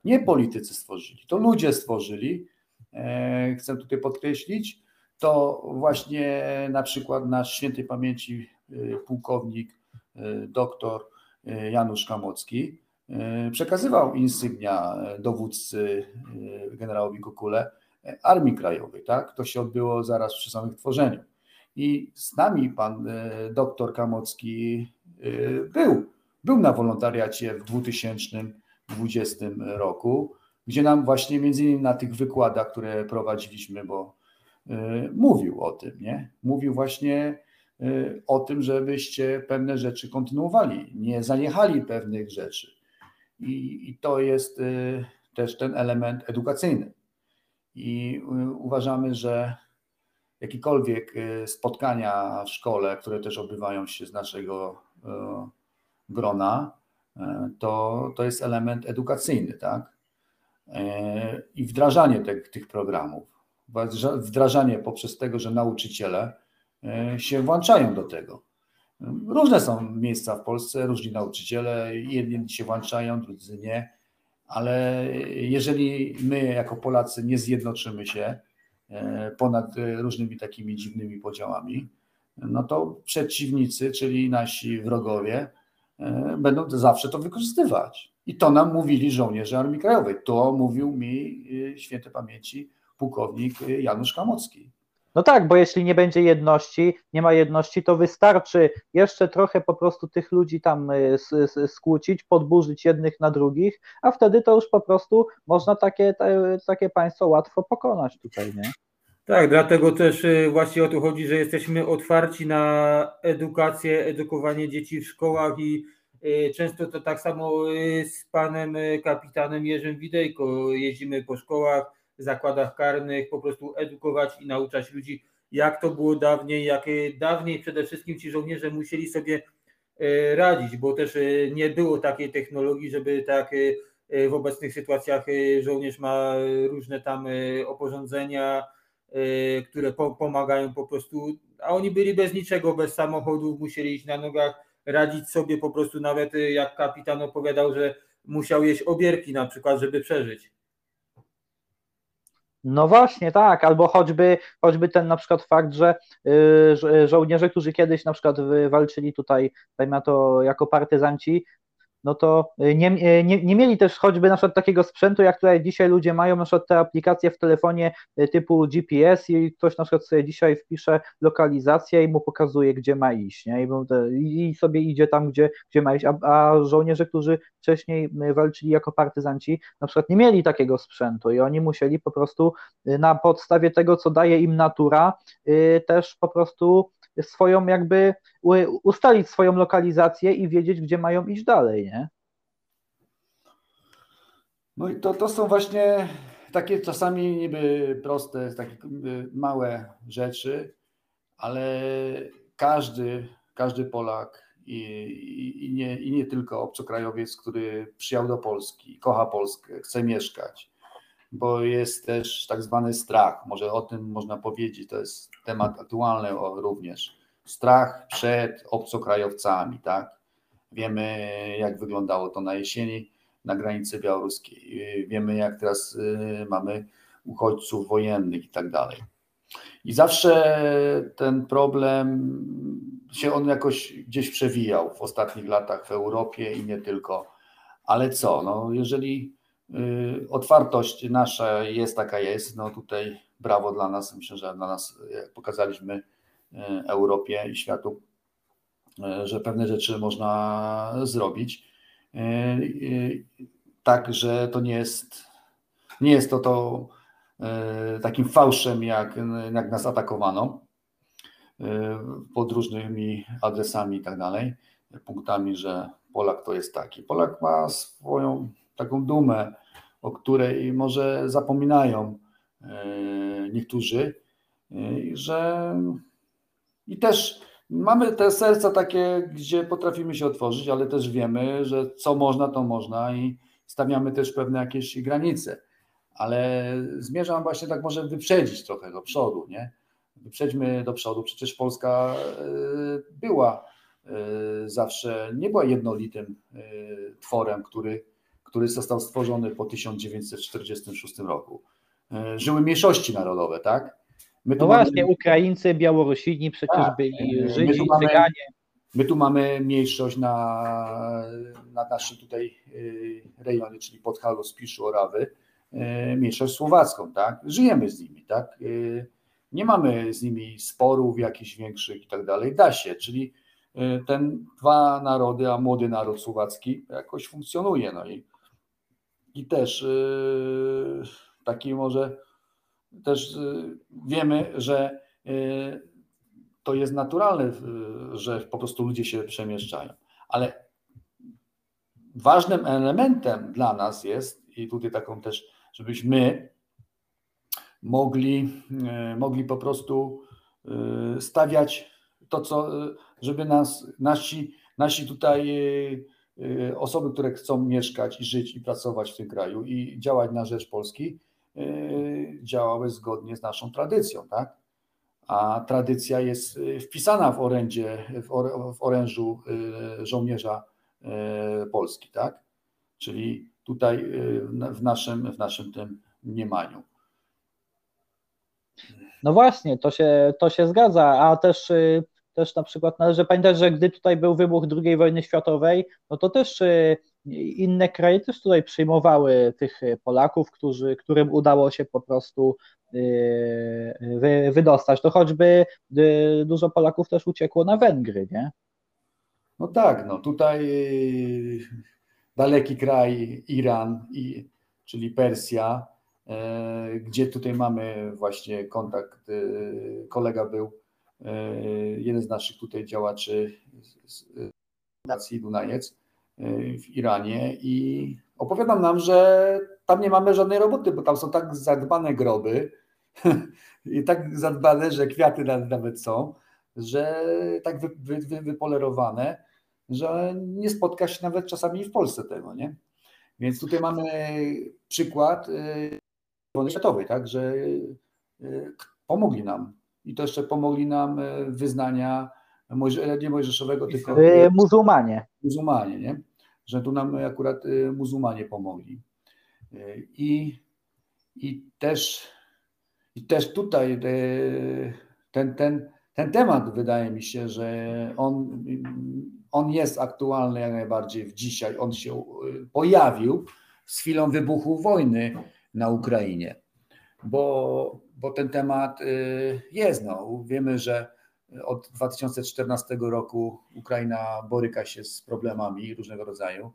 Nie politycy stworzyli, to ludzie stworzyli, E, chcę tutaj podkreślić, to właśnie na przykład nasz świętej pamięci e, pułkownik e, doktor Janusz Kamocki przekazywał insygnia dowódcy generałowi Kukule Armii Krajowej. Tak? To się odbyło zaraz przy samym tworzeniu. I z nami pan doktor Kamocki był, był na wolontariacie w 2020 roku gdzie nam właśnie między innymi na tych wykładach, które prowadziliśmy, bo y, mówił o tym, nie? Mówił właśnie y, o tym, żebyście pewne rzeczy kontynuowali, nie zaniechali pewnych rzeczy. I, i to jest y, też ten element edukacyjny. I uważamy, że jakiekolwiek spotkania w szkole, które też odbywają się z naszego grona, to, to jest element edukacyjny, tak? I wdrażanie tych, programów. Wdrażanie poprzez tego, że nauczyciele się włączają do tego. Różne są miejsca w Polsce, różni nauczyciele, jedni się włączają, drudzy nie, ale jeżeli my jako Polacy nie zjednoczymy się e, ponad różnymi takimi dziwnymi podziałami, no to przeciwnicy, czyli nasi wrogowie, będą zawsze to wykorzystywać. I to nam mówili żołnierze Armii Krajowej. To mówił mi świętej pamięci pułkownik Janusz Kamocki. No tak, bo jeśli nie będzie jedności, nie ma jedności, to wystarczy jeszcze trochę po prostu tych ludzi tam y, skłócić, podburzyć jednych na drugich, a wtedy to już po prostu można takie, takie państwo łatwo pokonać tutaj, nie? Tak, dlatego też właśnie o to chodzi, że jesteśmy otwarci na edukację, edukowanie dzieci w szkołach i Y, często to tak samo y, z panem y, kapitanem Jerzym Widejko jeździmy po szkołach, zakładach karnych, po prostu edukować i nauczać ludzi, jak to było dawniej, jak dawniej przede wszystkim ci żołnierze musieli sobie radzić, bo też nie było takiej technologii, żeby tak w obecnych sytuacjach żołnierz ma różne tam oporządzenia, które pomagają po prostu, a oni byli bez niczego, bez samochodów, musieli iść na nogach, radzić sobie po prostu nawet y, jak kapitan opowiadał, że musiał jeść obierki na przykład, żeby przeżyć. No właśnie, tak, albo choćby, choćby ten na przykład fakt, że y, żołnierze, którzy kiedyś na przykład walczyli tutaj, dajmy to jako partyzanci, no to y, nie, y, nie, nie mieli też choćby na przykład takiego sprzętu, jak tutaj dzisiaj ludzie mają, na przykład te aplikacje w telefonie y, typu GPS i ktoś na przykład sobie dzisiaj wpisze lokalizację i mu pokazuje, gdzie ma iść, nie? I, sobie idzie tam, gdzie, gdzie ma iść, a, a żołnierze, którzy wcześniej walczyli jako partyzanci, na przykład nie mieli takiego sprzętu i oni musieli po prostu na podstawie tego, co daje im natura, też po prostu swoją jakby ustalić swoją lokalizację i wiedzieć, gdzie mają iść dalej, nie? No i to, to są właśnie takie czasami niby proste, takie małe rzeczy, ale każdy, każdy Polak i, i, nie, i nie tylko obcokrajowiec, który przyjechał do Polski, kocha Polskę, chce mieszkać, bo jest też tak zwany strach, może o tym można powiedzieć, to jest temat aktualny również strach przed obcokrajowcami, tak? Wiemy, jak wyglądało to na jesieni na granicy białoruskiej. Wiemy, jak teraz y, mamy uchodźców wojennych i tak dalej. I zawsze ten problem się on jakoś gdzieś przewijał w ostatnich latach w Europie i nie tylko. Ale co, no jeżeli otwartość nasza jest taka jest, no tutaj brawo dla nas, myślę, że dla nas pokazaliśmy E, Europie i światu, e, że pewne rzeczy można zrobić. Tak, że to nie jest, nie jest to, to takim fałszem, jak, jak nas atakowano pod różnymi adresami i tak dalej, punktami, że Polak to jest taki. Polak ma swoją taką dumę, o której może zapominają niektórzy, że i też mamy te serca takie, gdzie potrafimy się otworzyć, ale też wiemy, że co można, to można i stawiamy też pewne jakieś granice. Ale zmierzam właśnie tak może wyprzedzić trochę do przodu, nie? Wyprzedźmy do przodu. Przecież Polska e, była e, zawsze, nie była jednolitym e, tworem, który, który został stworzony po 1946 roku. Żyły mniejszości narodowe, tak? My no właśnie, mamy... Ukraińcy, Białorusini przecież tak, byli Żydzi, mamy, Cyganie. My tu mamy mniejszość na, na naszym tutaj y, rejonie, czyli Podhalu, Spiszu, Orawy, y, mniejszość słowacką, tak? Żyjemy z nimi, tak? Nie mamy z nimi sporów jakichś większych i tak dalej. Da się, czyli ten dwa narody, a młody naród słowacki jakoś funkcjonuje. No i, i też taki może też y, wiemy, że y, to jest naturalne, że po prostu ludzie się przemieszczają. Ale ważnym elementem dla nas jest, i tutaj taką też, żebyśmy mogli, y, mogli po prostu stawiać to, co, żeby nas, nasi, nasi tutaj osoby, które chcą mieszkać i żyć i pracować w tym kraju i działać na rzecz Polski, Y, działały zgodnie z naszą tradycją, tak? A tradycja jest y, wpisana w orędzie, w orężu y, żołnierza Polski, tak? Czyli tutaj w naszym, w naszym tym mniemaniu. No właśnie, to się, to się zgadza, a też, też na przykład należy pamiętać, że gdy tutaj był wybuch II wojny światowej, no to też inne kraje też tutaj przyjmowały tych Polaków, którzy, którym udało się po prostu yy, wydostać. To choćby dużo Polaków też uciekło na Węgry, nie? No tak, no tutaj daleki kraj Iran, czyli Persja, gdzie tutaj mamy właśnie kontakt, kolega był, jeden z naszych tutaj działaczy z Fundacji Dunajec, w Iranie i opowiadam nam, że tam nie mamy żadnej roboty, bo tam są tak zadbane groby i tak zadbane, że kwiaty nawet są, że tak wy, wy, wy, wypolerowane, że nie spotka się nawet czasami w Polsce tego, nie? Więc tutaj mamy przykład y, wojny światowej, tak, że pomogli nam i to jeszcze pomogli nam y, wyznania nie mojżeszowego, tylko muzułmanie. Muzułmanie, nie? że tu nam akurat y, muzułmanie pomogli. I, i też i też tutaj e, ten, ten, ten temat wydaje mi się, że on, on jest aktualny jak najbardziej w dzisiaj. On się e, pojawił z chwilą wybuchu wojny na Ukrainie, bo, bo ten temat e, jest. No. Wiemy, że od 2014 roku Ukraina boryka się z problemami różnego rodzaju.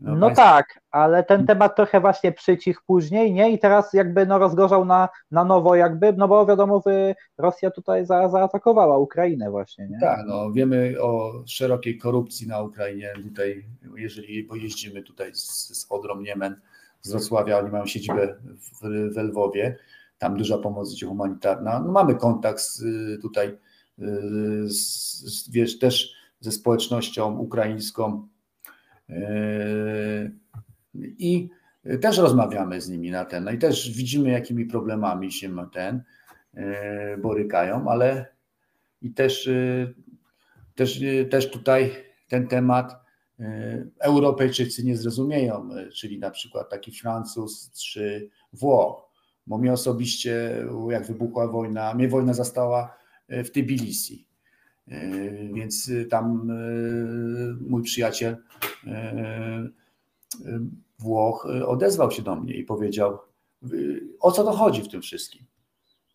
No, no tak, ale ten temat trochę właśnie przycichł później, nie? I teraz jakby no rozgorzał na, na nowo jakby, no bo wiadomo, wy, Rosja tutaj za, zaatakowała Ukrainę właśnie, nie? Tak, no wiemy o szerokiej korupcji na Ukrainie tutaj, jeżeli pojeździmy tutaj z, z Odrą Niemen, z Wrocławia, oni mają siedzibę w, w Lwowie, tam duża pomoc humanitarna, no mamy kontakt z, tutaj z, z, wiesz, też ze społecznością ukraińską, Yy, I też rozmawiamy z nimi na ten, no i też widzimy, jakimi problemami się ten borykają, ale i też, też, też tutaj ten temat Europejczycy nie zrozumieją, czyli na przykład taki Francuz czy Włoch, bo mnie osobiście, jak wybuchła wojna, mnie wojna zastała w Tbilisi E, więc y, tam mój przyjaciel Włoch odezwał się do mnie i powiedział, o co to chodzi w tym wszystkim.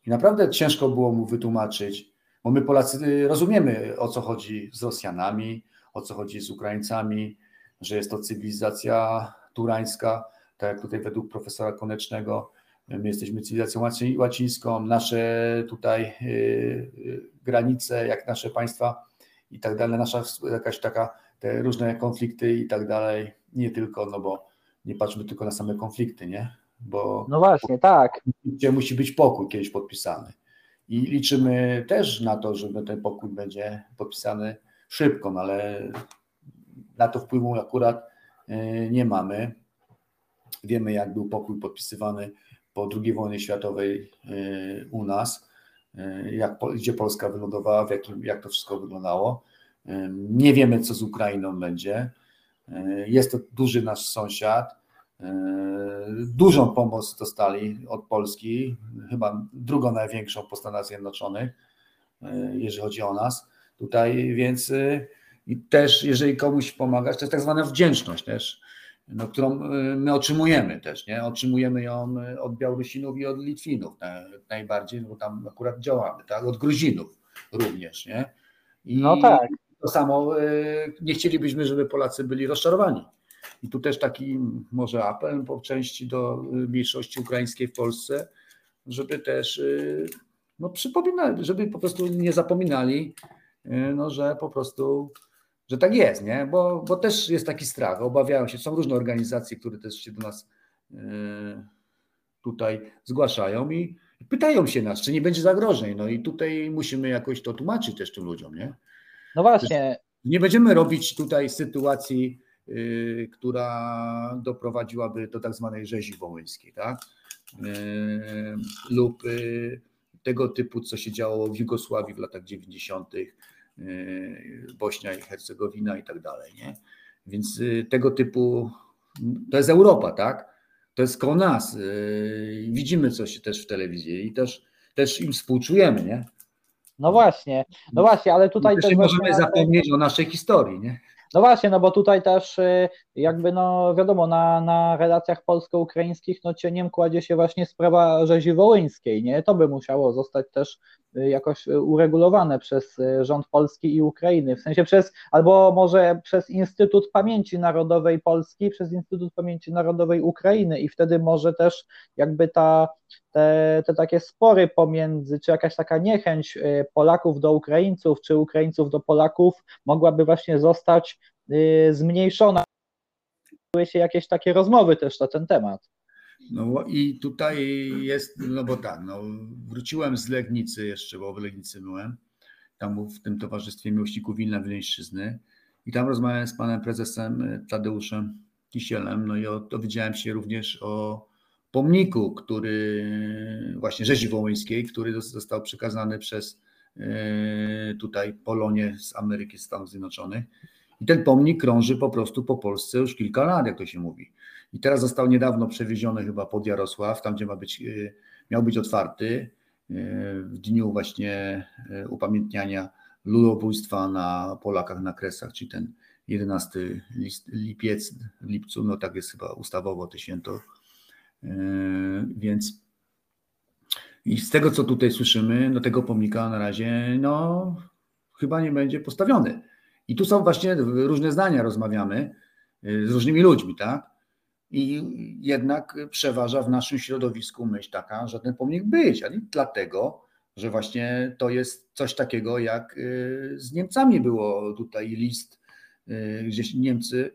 I naprawdę ciężko było mu wytłumaczyć, bo my Polacy rozumiemy, o co chodzi z Rosjanami, o co chodzi z Ukraińcami, że jest to cywilizacja turańska, tak jak tutaj według profesora Konecznego, My jesteśmy cywilizacją łacińską, nasze tutaj y, y, granice, jak nasze państwa i tak dalej, nasza jakaś taka, te różne konflikty i tak dalej, nie tylko, no bo nie patrzmy tylko na same konflikty, nie? Bo no właśnie, tak. Gdzie musi być pokój kiedyś podpisany. I liczymy też na to, że ten pokój będzie podpisany szybko, no ale na to wpływu akurat nie mamy. Wiemy, jak był pokój podpisywany po II wojnie światowej y, u nas, y, jak, gdzie Polska wylądowała, w jakim, jak to wszystko wyglądało. Y, nie wiemy, co z Ukrainą będzie. Jest to duży nasz sąsiad. Dużą pomoc dostali od Polski, chyba drugą największą po Stanach Zjednoczonych, jeżeli chodzi o nas tutaj, więc i też jeżeli komuś pomagać, to jest tak zwana wdzięczność też no, którą y, my otrzymujemy też, nie? Otrzymujemy ją y, od Białorusinów i od Litwinów najbardziej, bo tam akurat działamy, tak? Od Gruzinów również, nie? I no tak. To samo y, nie chcielibyśmy, żeby Polacy byli rozczarowani. I tu też taki może apel po części do mniejszości ukraińskiej w Polsce, żeby też no, przypominali, żeby po prostu nie zapominali, no, że po prostu że tak jest, nie? Bo, bo też jest taki strach, obawiają się. Są różne organizacje, które też się do nas e, tutaj zgłaszają i pytają się nas, czy nie będzie zagrożeń. No i tutaj musimy jakoś to tłumaczyć też tym ludziom, nie? No właśnie. Nie będziemy robić tutaj sytuacji, yy, która doprowadziłaby do tak zwanej rzezi wołyńskiej, tak? Yy, lub yy, tego typu, co się działo w Jugosławii w latach 90., Y, Bośnia i Hercegowina i tak dalej. Nie? Więc y, tego typu, to jest Europa, tak? To jest koło nas. Y, widzimy coś też w telewizji i też, też im współczujemy, nie? No właśnie, no właśnie, ale tutaj też. Nie możemy zapomnieć o naszej historii, nie? No właśnie, no bo tutaj też y, jakby no wiadomo, na, na relacjach polsko-ukraińskich no cieniem kładzie się właśnie sprawa rzezi wołyńskiej, nie? To by musiało zostać też y, jakoś y, uregulowane przez rząd Polski i Ukrainy, w sensie przez, albo może przez Instytut Pamięci Narodowej Polski, przez Instytut Pamięci Narodowej Ukrainy i wtedy może też jakby ta te, te takie spory pomiędzy, czy jakaś taka niechęć y, Polaków do Ukraińców, czy Ukraińców do Polaków mogłaby właśnie zostać y, zmniejszona. Były się jakieś takie rozmowy też na ten temat. No i tutaj jest, no bo tak, no, wróciłem z Legnicy jeszcze, bo w Legnicy byłem, tam w tym Towarzystwie Miłośników Wilna Wileńszczyzny i tam rozmawiałem z panem prezesem Tadeuszem Kisielem, no i dowiedziałem się również o pomniku, który właśnie rzezi wołyńskiej, który został przekazany przez e, tutaj Polonię z Ameryki, Stanów Zjednoczonych. I ten pomnik krąży po prostu po Polsce już kilka lat, jak to się mówi. I teraz został niedawno przewieziony chyba pod Jarosław, tam gdzie ma być, e, miał być otwarty. w dniu właśnie upamiętniania ludobójstwa na Polakach na Kresach, czyli ten 11 lipiec, w lipcu, no tak jest chyba ustawowo to święto, więc i z tego, co tutaj słyszymy, no tego pomnika na razie, no chyba nie będzie postawiony. I tu są właśnie różne zdania, rozmawiamy y, z różnymi ludźmi, tak? I jednak przeważa w naszym środowisku myśl taka, że ten pomnik być, ale dlatego, że właśnie to jest coś takiego, jak y, z Niemcami było tutaj list, y, gdzie Niemcy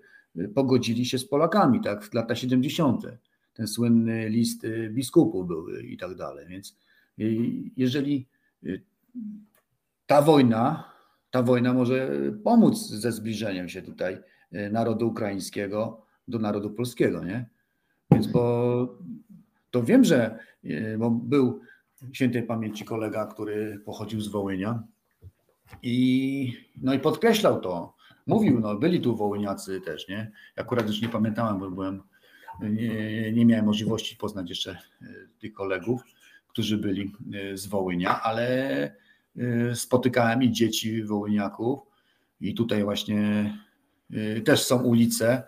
pogodzili się z Polakami, tak, w lata 70. Ten słynny list biskupów był i tak dalej. Więc jeżeli ta wojna ta wojna może pomóc ze zbliżeniem się tutaj narodu ukraińskiego do narodu polskiego, nie? Więc bo to wiem, że e, bo był świętej pamięci kolega, który pochodził z Wołynia i no i podkreślał to. Mówił, no byli tu Wołyniacy też, nie? Akurat już nie pamiętałem, bo byłem, nie, nie miałem możliwości poznać jeszcze e, tych kolegów, którzy byli z Wołynia, ale spotykałem i dzieci wołyniaków i tutaj właśnie też są ulice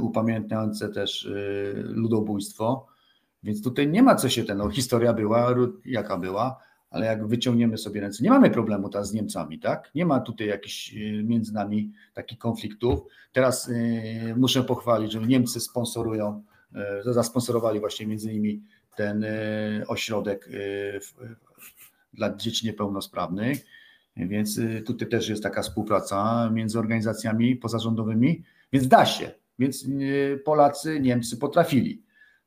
upamiętniające też ludobójstwo, więc tutaj nie ma co się ten, no, historia była jaka była, ale jak wyciągniemy sobie ręce, nie mamy problemu teraz z Niemcami, tak? Nie ma tutaj jakichś między nami takich konfliktów. Teraz muszę pochwalić, że Niemcy sponsorują, zasponsorowali właśnie między innymi ten ośrodek dla dzieci niepełnosprawnych. Więc tutaj też jest taka współpraca między organizacjami pozarządowymi, więc da się. Więc y, Polacy, Niemcy potrafili.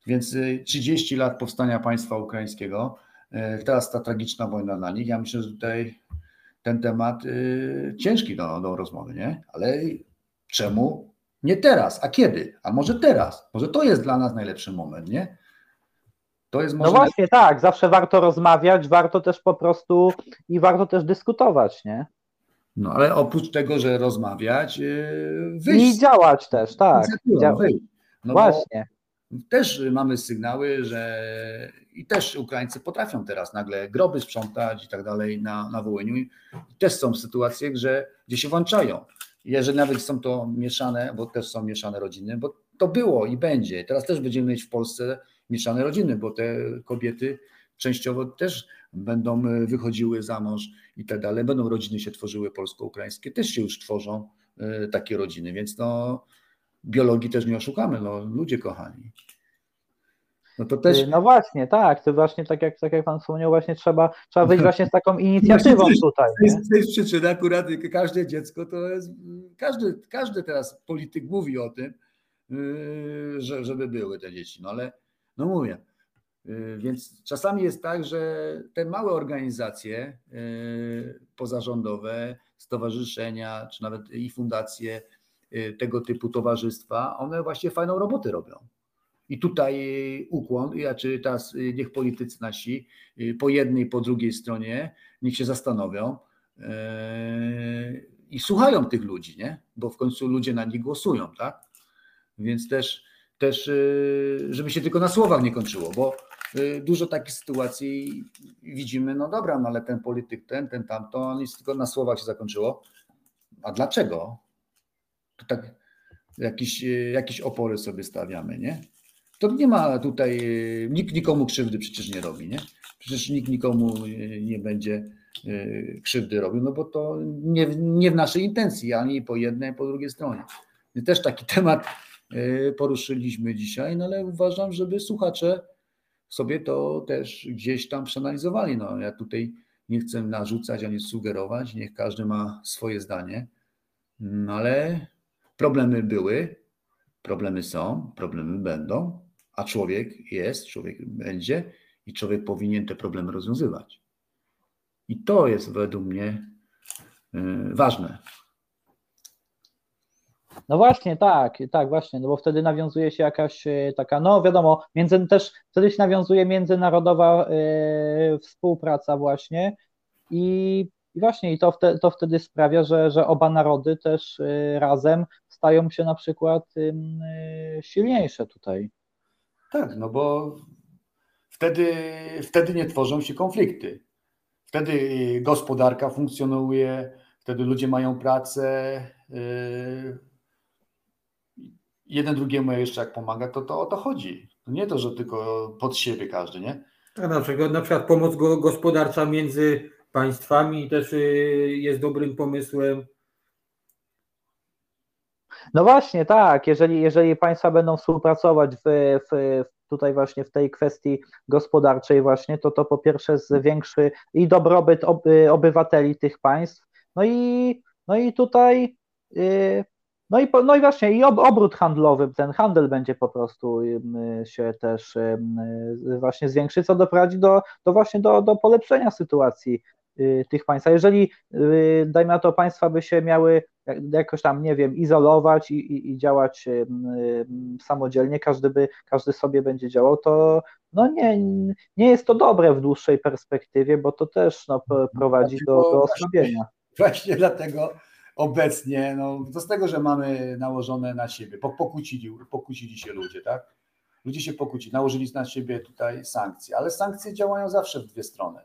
Więc 30 y, lat powstania państwa ukraińskiego, teraz ta tragiczna wojna na nich. Ja myślę, że tutaj ten temat ciężki do, do rozmowy, nie? Ale czemu nie teraz? A kiedy? A może teraz? Może to jest dla nas najlepszy moment, nie? To jest no może... No właśnie, tak, zawsze warto rozmawiać, warto też po prostu i warto też dyskutować, nie? No ale oprócz tego, że rozmawiać, yy, wyjść. I działać też, tak. Działać. No właśnie. Też mamy sygnały, że i też Ukraińcy potrafią teraz nagle groby sprzątać i tak dalej na, na Wołyniu. I też są sytuacje, że, gdzie się włączają. Jeżeli nawet są to mieszane, bo też są mieszane rodziny, bo to było i będzie. Teraz też będziemy mieć w Polsce mieszane rodziny, bo te kobiety częściowo też będą e, wychodziły za mąż i tak dalej, będą rodziny się tworzyły polsko-ukraińskie, też się już tworzą e, takie rodziny, więc no biologii też nie oszukamy, no ludzie kochani. No to też. No właśnie, tak. To właśnie tak jak, tak jak pan wspomniał, właśnie trzeba, trzeba wyjść właśnie z taką inicjatywą tutaj. To jest, to jest przyczyna, akurat każde dziecko to jest, każdy, każdy teraz polityk mówi o tym, że, żeby były te dzieci, no ale no mówię. Y, więc czasami jest tak, że te małe organizacje y, pozarządowe, stowarzyszenia, czy nawet i fundacje, y, tego typu towarzystwa, one właśnie fajną robotę robią. I tutaj ukłon, ja czy teraz niech politycy nasi po jednej, po drugiej stronie, niech się zastanowią i słuchają tych ludzi, nie? Bo w końcu ludzie na nich głosują, tak? Więc też też, y, żeby się tylko na słowach nie kończyło, bo y, dużo takich sytuacji widzimy, no dobra, no ale ten polityk, ten, ten, tamto, on jest tylko na słowach się zakończyło. A dlaczego? To tak jakieś, y, jakieś opory sobie stawiamy, nie? To nie ma tutaj, nikt nikomu krzywdy przecież nie robi, nie? Przecież nikt nikomu nie będzie krzywdy robił, no bo to nie, nie w naszej intencji, ani po jednej, po drugiej stronie. Też taki temat poruszyliśmy dzisiaj, no ale uważam, żeby słuchacze sobie to też gdzieś tam przeanalizowali. No, ja tutaj nie chcę narzucać ani sugerować, niech każdy ma swoje zdanie, no ale problemy były, problemy są, problemy będą, a człowiek jest, człowiek będzie i człowiek powinien te problemy rozwiązywać. I to jest według mnie e, ważne. No właśnie, tak, tak, właśnie, no bo wtedy nawiązuje się jakaś e, taka, no wiadomo, między, też wtedy się nawiązuje międzynarodowa y, współpraca właśnie i, i właśnie i to, wte, to wtedy sprawia, że, że oba narody też y, razem stają się na przykład y, silniejsze tutaj. Tak, no bo wtedy, wtedy nie tworzą się konflikty. Wtedy gospodarka funkcjonuje, wtedy ludzie mają pracę. Jeden drugiemu jeszcze jak pomaga, to, to o to chodzi. Nie to, że tylko pod siebie każdy, nie? Tak, na przykład, na przykład pomoc gospodarcza między państwami też y, jest dobrym pomysłem. No właśnie, tak. Jeżeli, jeżeli państwa będą współpracować w, w, tutaj właśnie w tej kwestii gospodarczej właśnie, to to po pierwsze zwiększy i dobrobyt obywateli tych państw, no i, no i tutaj y, no i, no i właśnie i obrót handlowy, ten handel będzie po prostu się też właśnie zwiększy, co doprowadzi do, do właśnie do, do polepszenia sytuacji y, tych państw. A jeżeli, y, dajmy na to, państwa by się miały jakoś tam, nie wiem, izolować i, i, i działać samodzielnie, każdy by, każdy sobie będzie działał, to no nie, nie jest to dobre w dłuższej perspektywie, bo to też no, prowadzi do, do osłabienia. Właśnie dlatego obecnie, no, to z tego, że mamy nałożone na siebie, pokłócili, pokłócili się ludzie, tak? Ludzie się pokłócili, nałożyli na siebie tutaj sankcje, ale sankcje działają zawsze w dwie strony.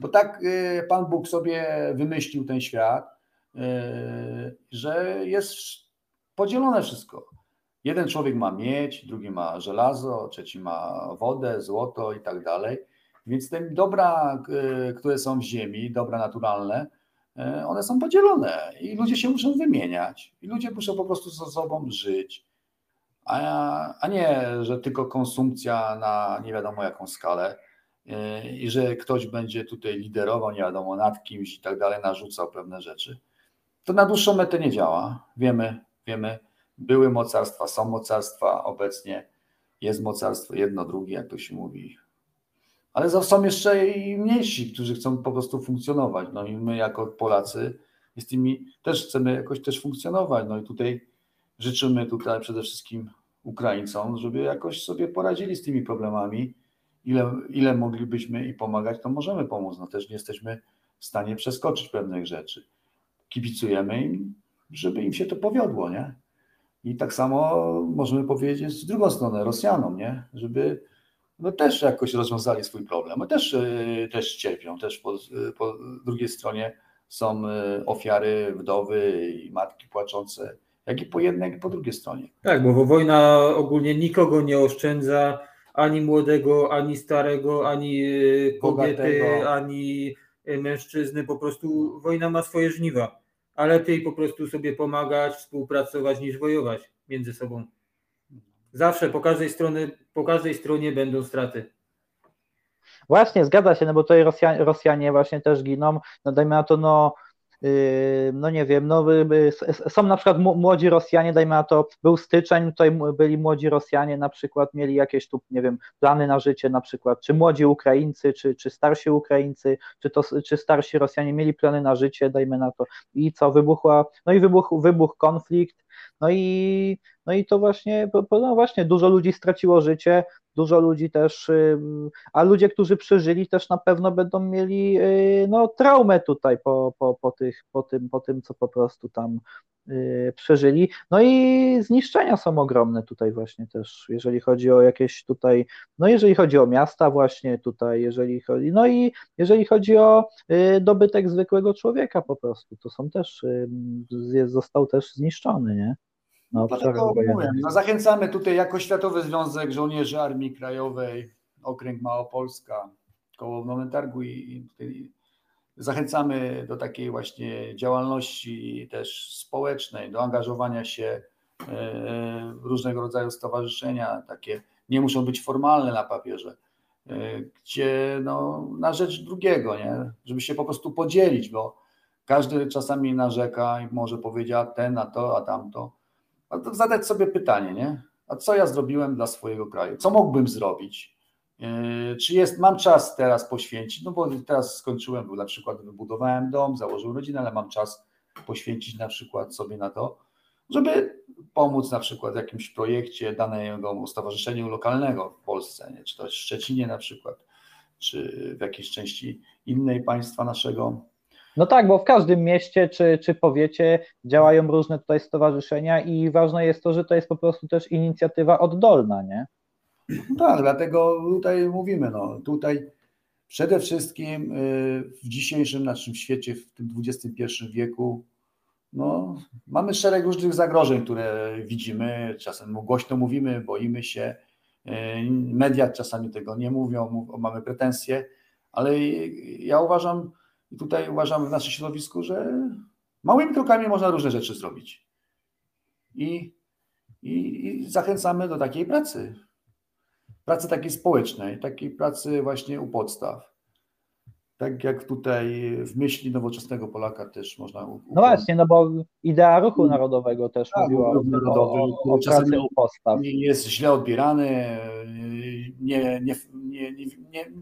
Bo tak y, Pan Bóg sobie wymyślił ten świat, y, że jest podzielone wszystko. Jeden człowiek ma miedź, drugi ma żelazo, trzeci ma wodę, złoto i tak dalej. Więc te dobra, y, które są w ziemi, dobra naturalne, one są podzielone i ludzie się muszą wymieniać. I ludzie muszą po prostu ze sobą żyć, a, a nie, że tylko konsumpcja na nie wiadomo jaką skalę. E, i że ktoś będzie tutaj liderował, nie wiadomo nad kimś i tak dalej, narzucał pewne rzeczy. To na dłuższą metę nie działa. Wiemy, wiemy, były mocarstwa, są mocarstwa, obecnie jest mocarstwo jedno, drugie, jak to się mówi, ale są jeszcze i mniejsi, którzy chcą po prostu funkcjonować. No i my jako Polacy z tymi też chcemy jakoś też funkcjonować. No i tutaj życzymy tutaj przede wszystkim Ukraińcom, żeby jakoś sobie poradzili z tymi problemami. Ile, ile moglibyśmy i pomagać, to możemy pomóc. No też nie jesteśmy w stanie przeskoczyć pewnych rzeczy. Kibicujemy im, żeby im się to powiodło, nie? I tak samo możemy powiedzieć z drugą stronę Rosjanom, nie? Żeby no też jakoś rozwiązali swój problem. No też, e, też cierpią, też po, po drugiej stronie są e, ofiary, wdowy i matki płaczące, jak i po jednej, jak i po drugiej stronie. Tak, bo wojna ogólnie nikogo nie oszczędza, ani młodego, ani starego, ani e, kobiety, Bogatego. ani mężczyzny, po prostu wojna ma swoje żniwa, ale lepiej po prostu sobie pomagać, współpracować niż wojować między sobą. Zawsze po każdej, stronie, po każdej stronie będą straty. Właśnie, zgadza się, no bo tutaj Rosjanie, Rosjanie właśnie też giną. No dajmy na to, no, yy, no nie wiem, no, są na przykład młodzi Rosjanie, dajmy na to, był styczeń, tutaj byli młodzi Rosjanie, na przykład mieli jakieś tu, nie wiem, plany na życie, na przykład, czy młodzi Ukraińcy, czy, czy starsi Ukraińcy, czy, to, czy starsi Rosjanie mieli plany na życie, dajmy na to, i co, wybuchła, no i wybuch, wybuch konflikt, no i, no i to właśnie, no właśnie, dużo ludzi straciło życie, dużo ludzi też, a ludzie, którzy przeżyli, też na pewno będą mieli y, no, traumę tutaj po, po, po, tych, po, tym, po tym, co po prostu tam y, przeżyli. No i zniszczenia są ogromne tutaj właśnie też, jeżeli chodzi o jakieś tutaj, no jeżeli chodzi o miasta właśnie tutaj, jeżeli chodzi, no i jeżeli chodzi o y, dobytek zwykłego człowieka po prostu, to są też, został też zniszczony, nie? No, Dlatego mówię, no, zachęcamy tutaj jako Światowy Związek Żołnierzy Armii Krajowej, Okręg Małopolska, koło Nomentargu i, i zachęcamy do takiej właśnie działalności też społecznej, do angażowania się e, w różnego rodzaju stowarzyszenia, takie nie muszą być formalne na papierze, e, gdzie no, na rzecz drugiego, nie? żeby się po prostu podzielić, bo każdy czasami narzeka i może powiedzieć, a ten, a to, a tamto zadać sobie pytanie, nie? A co ja zrobiłem dla swojego kraju? Co mógłbym zrobić? Yy, czy jest, mam czas teraz poświęcić? No bo teraz skończyłem, bo na przykład wybudowałem dom, założyłem rodzinę, ale mam czas poświęcić na przykład sobie na to, żeby pomóc na przykład w jakimś projekcie danego stowarzyszeniu lokalnego w Polsce, nie? czy to w Szczecinie na przykład, czy w jakiejś części innej państwa naszego no tak, bo w każdym mieście czy, czy powiecie działają różne tutaj stowarzyszenia i ważne jest to, że to jest po prostu też inicjatywa oddolna, nie? No tak, dlatego tutaj mówimy, no. Tutaj przede wszystkim y, w dzisiejszym naszym świecie, w tym XXI wieku, no, mamy szereg różnych zagrożeń, które widzimy, czasem głośno mówimy, boimy się, y, media czasami tego nie mówią, mamy pretensje, ale ja uważam, i tutaj uważam w naszym środowisku, że małymi krokami można różne rzeczy zrobić. I, i, i zachęcamy do takiej pracy pracy takiej społecznej, takiej pracy właśnie u podstaw. Tak jak tutaj w myśli nowoczesnego Polaka też można. U, no właśnie, no bo idea ruchu narodowego też tak, mówiła o, narodowy, o, o pracy u podstaw. Jest źle odbierany, nie, nie, nie, nie,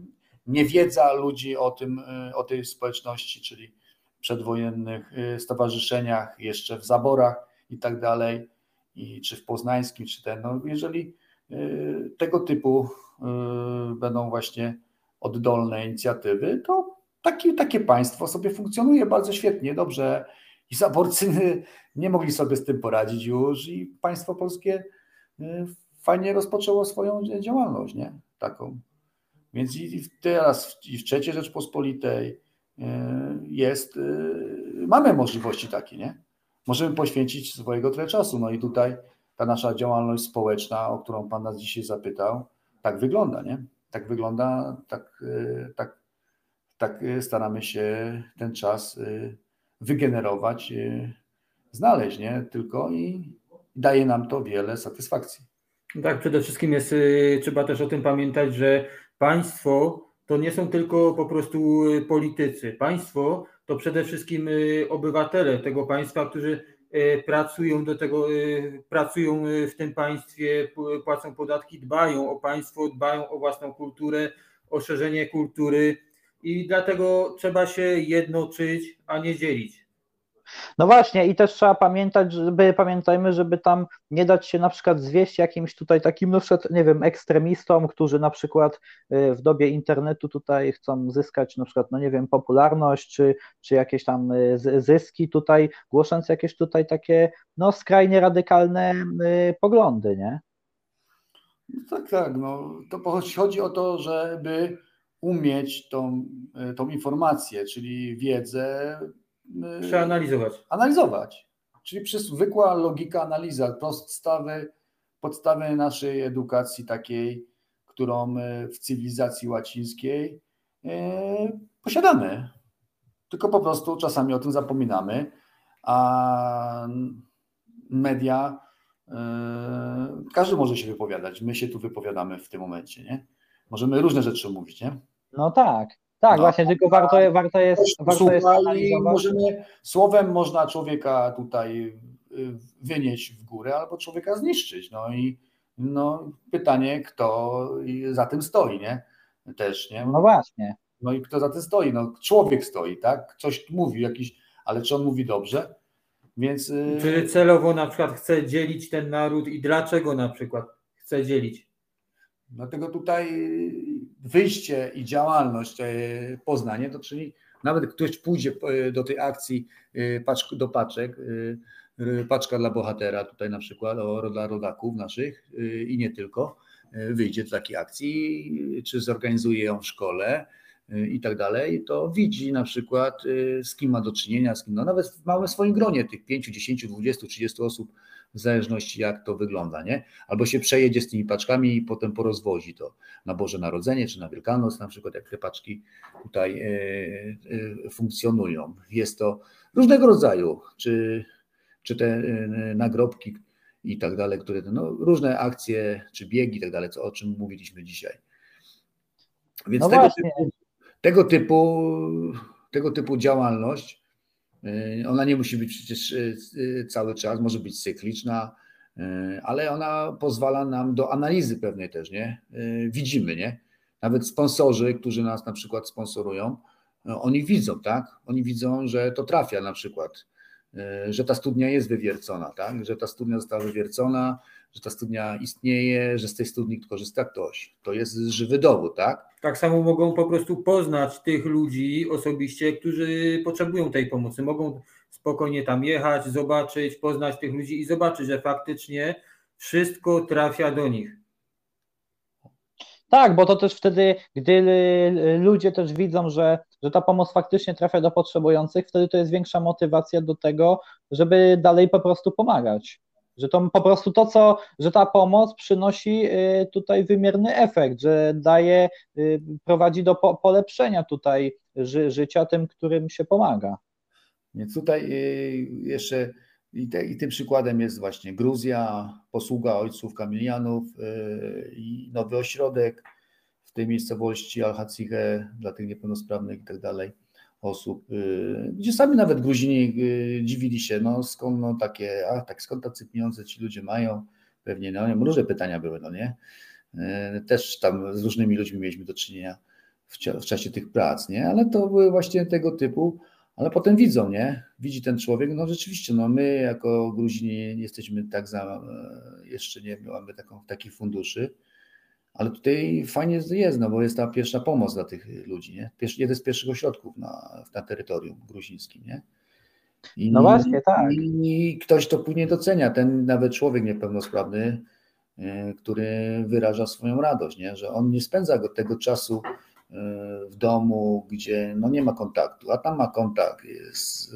nie wiedza ludzi o tym, o tej społeczności, czyli przedwojennych stowarzyszeniach, jeszcze w zaborach i tak dalej, i czy w poznańskim, czy ten, no jeżeli Y, tego typu y, będą właśnie oddolne inicjatywy, to taki, takie państwo sobie funkcjonuje bardzo świetnie, dobrze. I zaborcy nie mogli sobie z tym poradzić już i państwo polskie y, fajnie rozpoczęło swoją działalność, nie? Taką. Więc i teraz i w III Rzeczpospolitej jest, mamy możliwości takie, nie? Możemy poświęcić swojego tyle czasu. No i tutaj ta nasza działalność społeczna, o którą Pan nas dzisiaj zapytał, tak wygląda, nie? Tak wygląda, tak, e, tak, tak staramy się ten czas e, wygenerować, e, znaleźć, nie? Tylko i daje nam to wiele satysfakcji. Tak, przede wszystkim jest, trzeba też o tym pamiętać, że państwo to nie są tylko po prostu politycy. Państwo to przede wszystkim obywatele tego państwa, którzy E, pracują do tego, pracują w tym państwie, płacą podatki, dbają o państwo, dbają o własną kulturę, o szerzenie kultury i dlatego trzeba się jednoczyć, a nie dzielić. No właśnie i też trzeba pamiętać, żeby pamiętajmy, żeby tam nie dać się na przykład zwieść jakimś tutaj takim, no przykład, nie wiem, ekstremistom, którzy na przykład y, w dobie internetu tutaj chcą zyskać na przykład, no nie wiem, popularność, czy, czy jakieś tam y, zyski tutaj, głosząc jakieś tutaj takie, no skrajnie radykalne y, poglądy, nie? No tak, tak, no to chodzi o to, żeby umieć tą, tą informację, czyli wiedzę Przeanalizować. Analizować. Czyli zwykła logika, analiza, podstawy, podstawy naszej edukacji takiej, którą w cywilizacji łacińskiej yy, posiadamy. Tylko po prostu czasami o tym zapominamy, a media, yy, każdy może się wypowiadać. My się tu wypowiadamy w tym momencie, nie? Możemy różne rzeczy mówić, nie? No tak. Tak, no, właśnie, tylko warto, warto jest, warto jest możemy, Słowem można człowieka tutaj y, wynieść w górę albo człowieka zniszczyć. No i no, pytanie, kto za tym stoi, nie? Też, nie? No właśnie. No i kto za tym stoi? No, człowiek stoi, tak? Coś mówi, jakiś, ale czy on mówi dobrze? Więc. Y, czy celowo na przykład chce dzielić ten naród i dlaczego na przykład chce dzielić? Dlatego tutaj wyjście i działalność e, Poznanie, to czyli nawet ktoś pójdzie e, do tej akcji e, do paczek, paczka dla bohatera tutaj na przykład, o, dla rodaków naszych i nie tylko, wyjdzie do takiej akcji, czy zorganizuje ją w szkole i tak dalej, to widzi na przykład z kim ma do czynienia, z kim, no nawet w małym swoim gronie tych 5, 10, 20, 30 osób w zależności jak to wygląda, nie? Albo się przejedzie z tymi paczkami i potem porozwozi to na Boże Narodzenie czy na Wielkanoc, na przykład jak te paczki tutaj e, e, funkcjonują. Jest to różnego rodzaju, czy, czy te e, nagrobki i tak dalej, które no, różne akcje czy biegi i tak dalej, co, o czym mówiliśmy dzisiaj. Więc no tego, typu, tego, typu, tego typu działalność ona nie musi być przecież e, cały czas, może być cykliczna, ale ona pozwala nam do analizy pewnej też, nie? Widzimy, nie? Nawet sponsorzy, którzy nas na przykład sponsorują, oni widzą, tak? Oni widzą, że to trafia na przykład, że ta studnia jest wywiercona, tak? Że ta studnia została wywiercona, że ta studnia istnieje, że z tej studni korzysta ktoś. To jest żywy dowód, tak? Tak samo mogą po prostu poznać tych ludzi osobiście, którzy potrzebują tej pomocy. Mogą spokojnie tam jechać, zobaczyć, poznać tych ludzi i zobaczyć, że faktycznie wszystko trafia do nich. Tak, bo to też wtedy, gdy ludzie też widzą, że, że ta pomoc faktycznie trafia do potrzebujących, wtedy to jest większa motywacja do tego, żeby dalej po prostu pomagać. Że to po prostu to, co, że ta pomoc przynosi y, tutaj wymierny efekt, że daje, y, prowadzi do polepszenia tutaj ży, życia tym, którym się pomaga. Więc tutaj y, jeszcze i, te, i tym przykładem jest właśnie Gruzja, posługa ojców Kamilianów i nowy ośrodek w tej miejscowości Al-Haciche dla tych niepełnosprawnych i tak dalej osób, y, gdzie sami nawet Gruzini y, dziwili się, no skąd no takie, a tak skąd tacy pieniądze ci ludzie mają, pewnie, no różne pytania były, no nie, y, też tam z różnymi ludźmi mieliśmy do czynienia w, w czasie tych prac, nie, ale to były właśnie tego typu, ale potem widzą, nie, widzi ten człowiek, no rzeczywiście, no my jako Gruzini jesteśmy tak za, jeszcze nie mamy taką, takich funduszy, ale tutaj fajnie jest, no bo jest ta pierwsza pomoc dla tych ludzi, nie? Pierwszy, jeden z pierwszych ośrodków na, na terytorium gruzińskim, nie? I, no właśnie, tak. I ktoś to później docenia, ten nawet człowiek niepełnosprawny, e, który wyraża swoją radość, nie? że on nie spędza go tego czasu e, w domu, gdzie no nie ma kontaktu, a tam ma kontakt, jest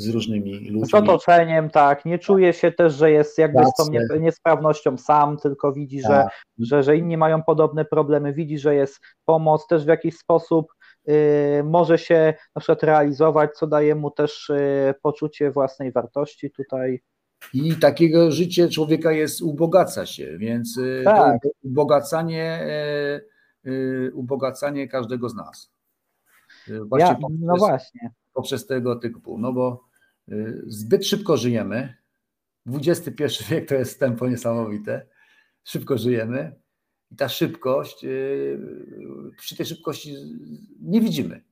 z różnymi ludźmi. Z otoczeniem, tak. Nie czuje się też, że jest jakby z tą niesprawnością sam, tylko widzi, tak. że, że, że inni mają podobne problemy, widzi, że jest pomoc, też w jakiś sposób y, może się na przykład realizować, co daje mu też y, poczucie własnej wartości tutaj. I takiego życie człowieka jest ubogaca się, więc y, tak. ubogacanie, ubogacanie każdego z nas. Właśnie ja, no właśnie. Poprzez tego typu, no bo zbyt szybko żyjemy. XXI wiek to jest tempo niesamowite. Szybko żyjemy i ta szybkość, y, przy tej szybkości nie widzimy.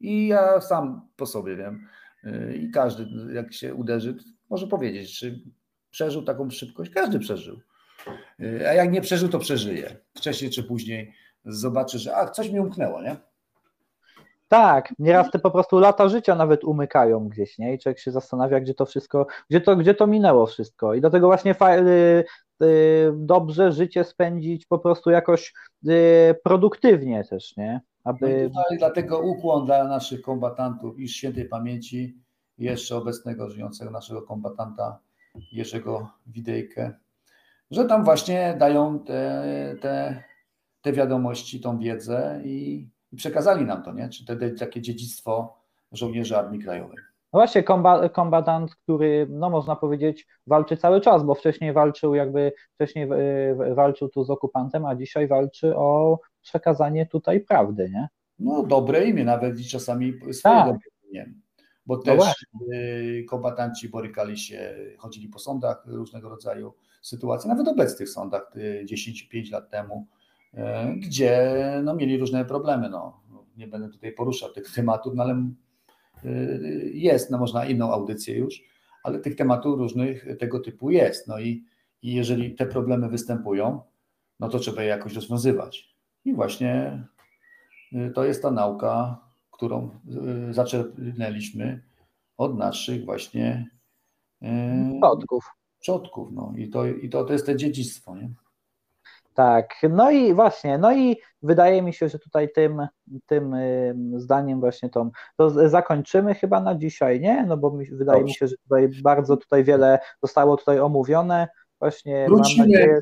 I ja sam po sobie wiem, y, i każdy, jak się uderzy, może powiedzieć, czy przeżył taką szybkość. Każdy przeżył. A jak nie przeżył, to przeżyje. Wcześniej czy później zobaczy, że a, coś mi umknęło, nie? Tak, nieraz te po prostu lata życia nawet umykają gdzieś, nie? I człowiek się zastanawia, gdzie to wszystko, gdzie to, gdzie to minęło wszystko. I dlatego właśnie y, y, dobrze życie spędzić po prostu jakoś y, produktywnie też, nie? Aby... No dlatego ukłon dla naszych kombatantów i świętej pamięci jeszcze obecnego żyjącego naszego kombatanta Jerzego Widejkę, że tam właśnie dają te, te, te wiadomości, tą wiedzę i i przekazali nam to, nie? Czy te, takie dziedzictwo żołnierzy Armii Krajowej. No właśnie, kombatant, który, no można powiedzieć, walczy cały czas, bo wcześniej walczył jakby, wcześniej e, walczył tu z okupantem, a dzisiaj walczy o przekazanie tutaj prawdy, nie? No dobre imię, nawet i czasami swoje tak. dobre imię. Bo no też no kombatanci borykali się, chodzili po sądach różnego rodzaju sytuacji, nawet obecnych sądach 10-5 lat temu, E, gdzie no, mieli różne problemy. No. Nie będę tutaj poruszał tych tematów, no, ale e, jest, no, można inną audycję już, ale tych tematów różnych tego typu jest. No i, i jeżeli te problemy występują, no to trzeba je jakoś rozwiązywać. I właśnie e, to jest ta nauka, którą zaczerpnęliśmy od naszych właśnie przodków. przodków no. I, to, i to, to jest to dziedzictwo. Nie? Tak, no i właśnie, no i wydaje mi się, że tutaj tym, tym zdaniem właśnie tą, to zakończymy chyba na dzisiaj, nie? No bo mi, wydaje Dobrze. mi się, że tutaj bardzo tutaj wiele zostało tutaj omówione. Właśnie wrócimy, mam nadzieję...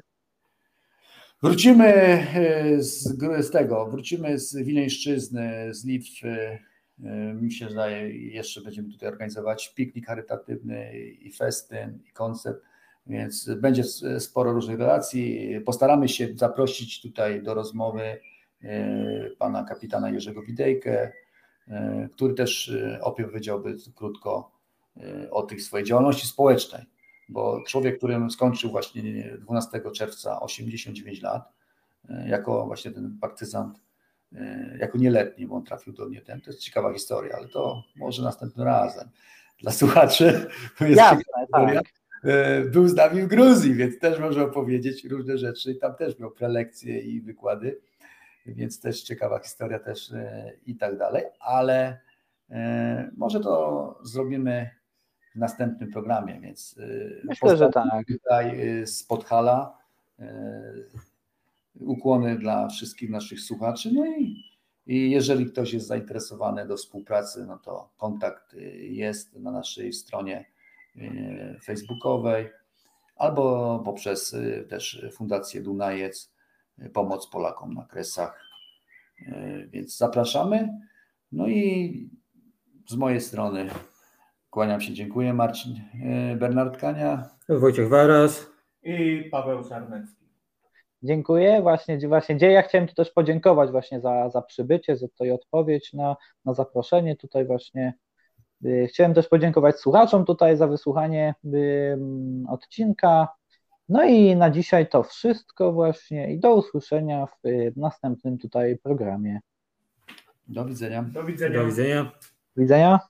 Wrócimy e, z, z tego, wrócimy z Wileńszczyzny, z Litwy. E, mi się zdaje, jeszcze będziemy tutaj organizować piknik charytatywny i festyn, i koncert więc będzie sporo różnych relacji. Postaramy się zaprosić tutaj do rozmowy e, pana kapitana Jerzego Widejkę, e, który też e, opowiedziałby krótko o tej swojej działalności społecznej, bo człowiek, którym skończył właśnie 12 czerwca 89 lat, jako właśnie ten partyzant, jako nieletni, bo on trafił do mnie, to jest ciekawa historia, ale to może następnym razem. Dla słuchaczy to jest Jasne, tak. E, był z nami w Gruzji, więc też może opowiedzieć różne rzeczy. Tam też miał prelekcje i wykłady, więc też ciekawa historia też e, i tak dalej, ale e, może to zrobimy w następnym programie, więc myślę, że tak. Tutaj z Podhala ukłony dla wszystkich naszych słuchaczy. No i, i jeżeli ktoś jest zainteresowany do współpracy, no to kontakt jest na naszej stronie facebookowej albo poprzez y, też Fundację Dunajec, y, pomoc Polakom na Kresach. Więc zapraszamy. No i z mojej strony kłaniam się, dziękuję. Marcin Bernard Kania. Wojciech Waras i Paweł Sarnecki. Dziękuję. Właśnie, właśnie gdzie ja chciałem tu też podziękować właśnie za, za przybycie, za tutaj odpowiedź na, na zaproszenie tutaj właśnie. Chciałem też podziękować słuchaczom tutaj za wysłuchanie odcinka. No i na dzisiaj to wszystko właśnie i do usłyszenia w następnym tutaj programie. Do widzenia. Do widzenia. Do widzenia. Do widzenia.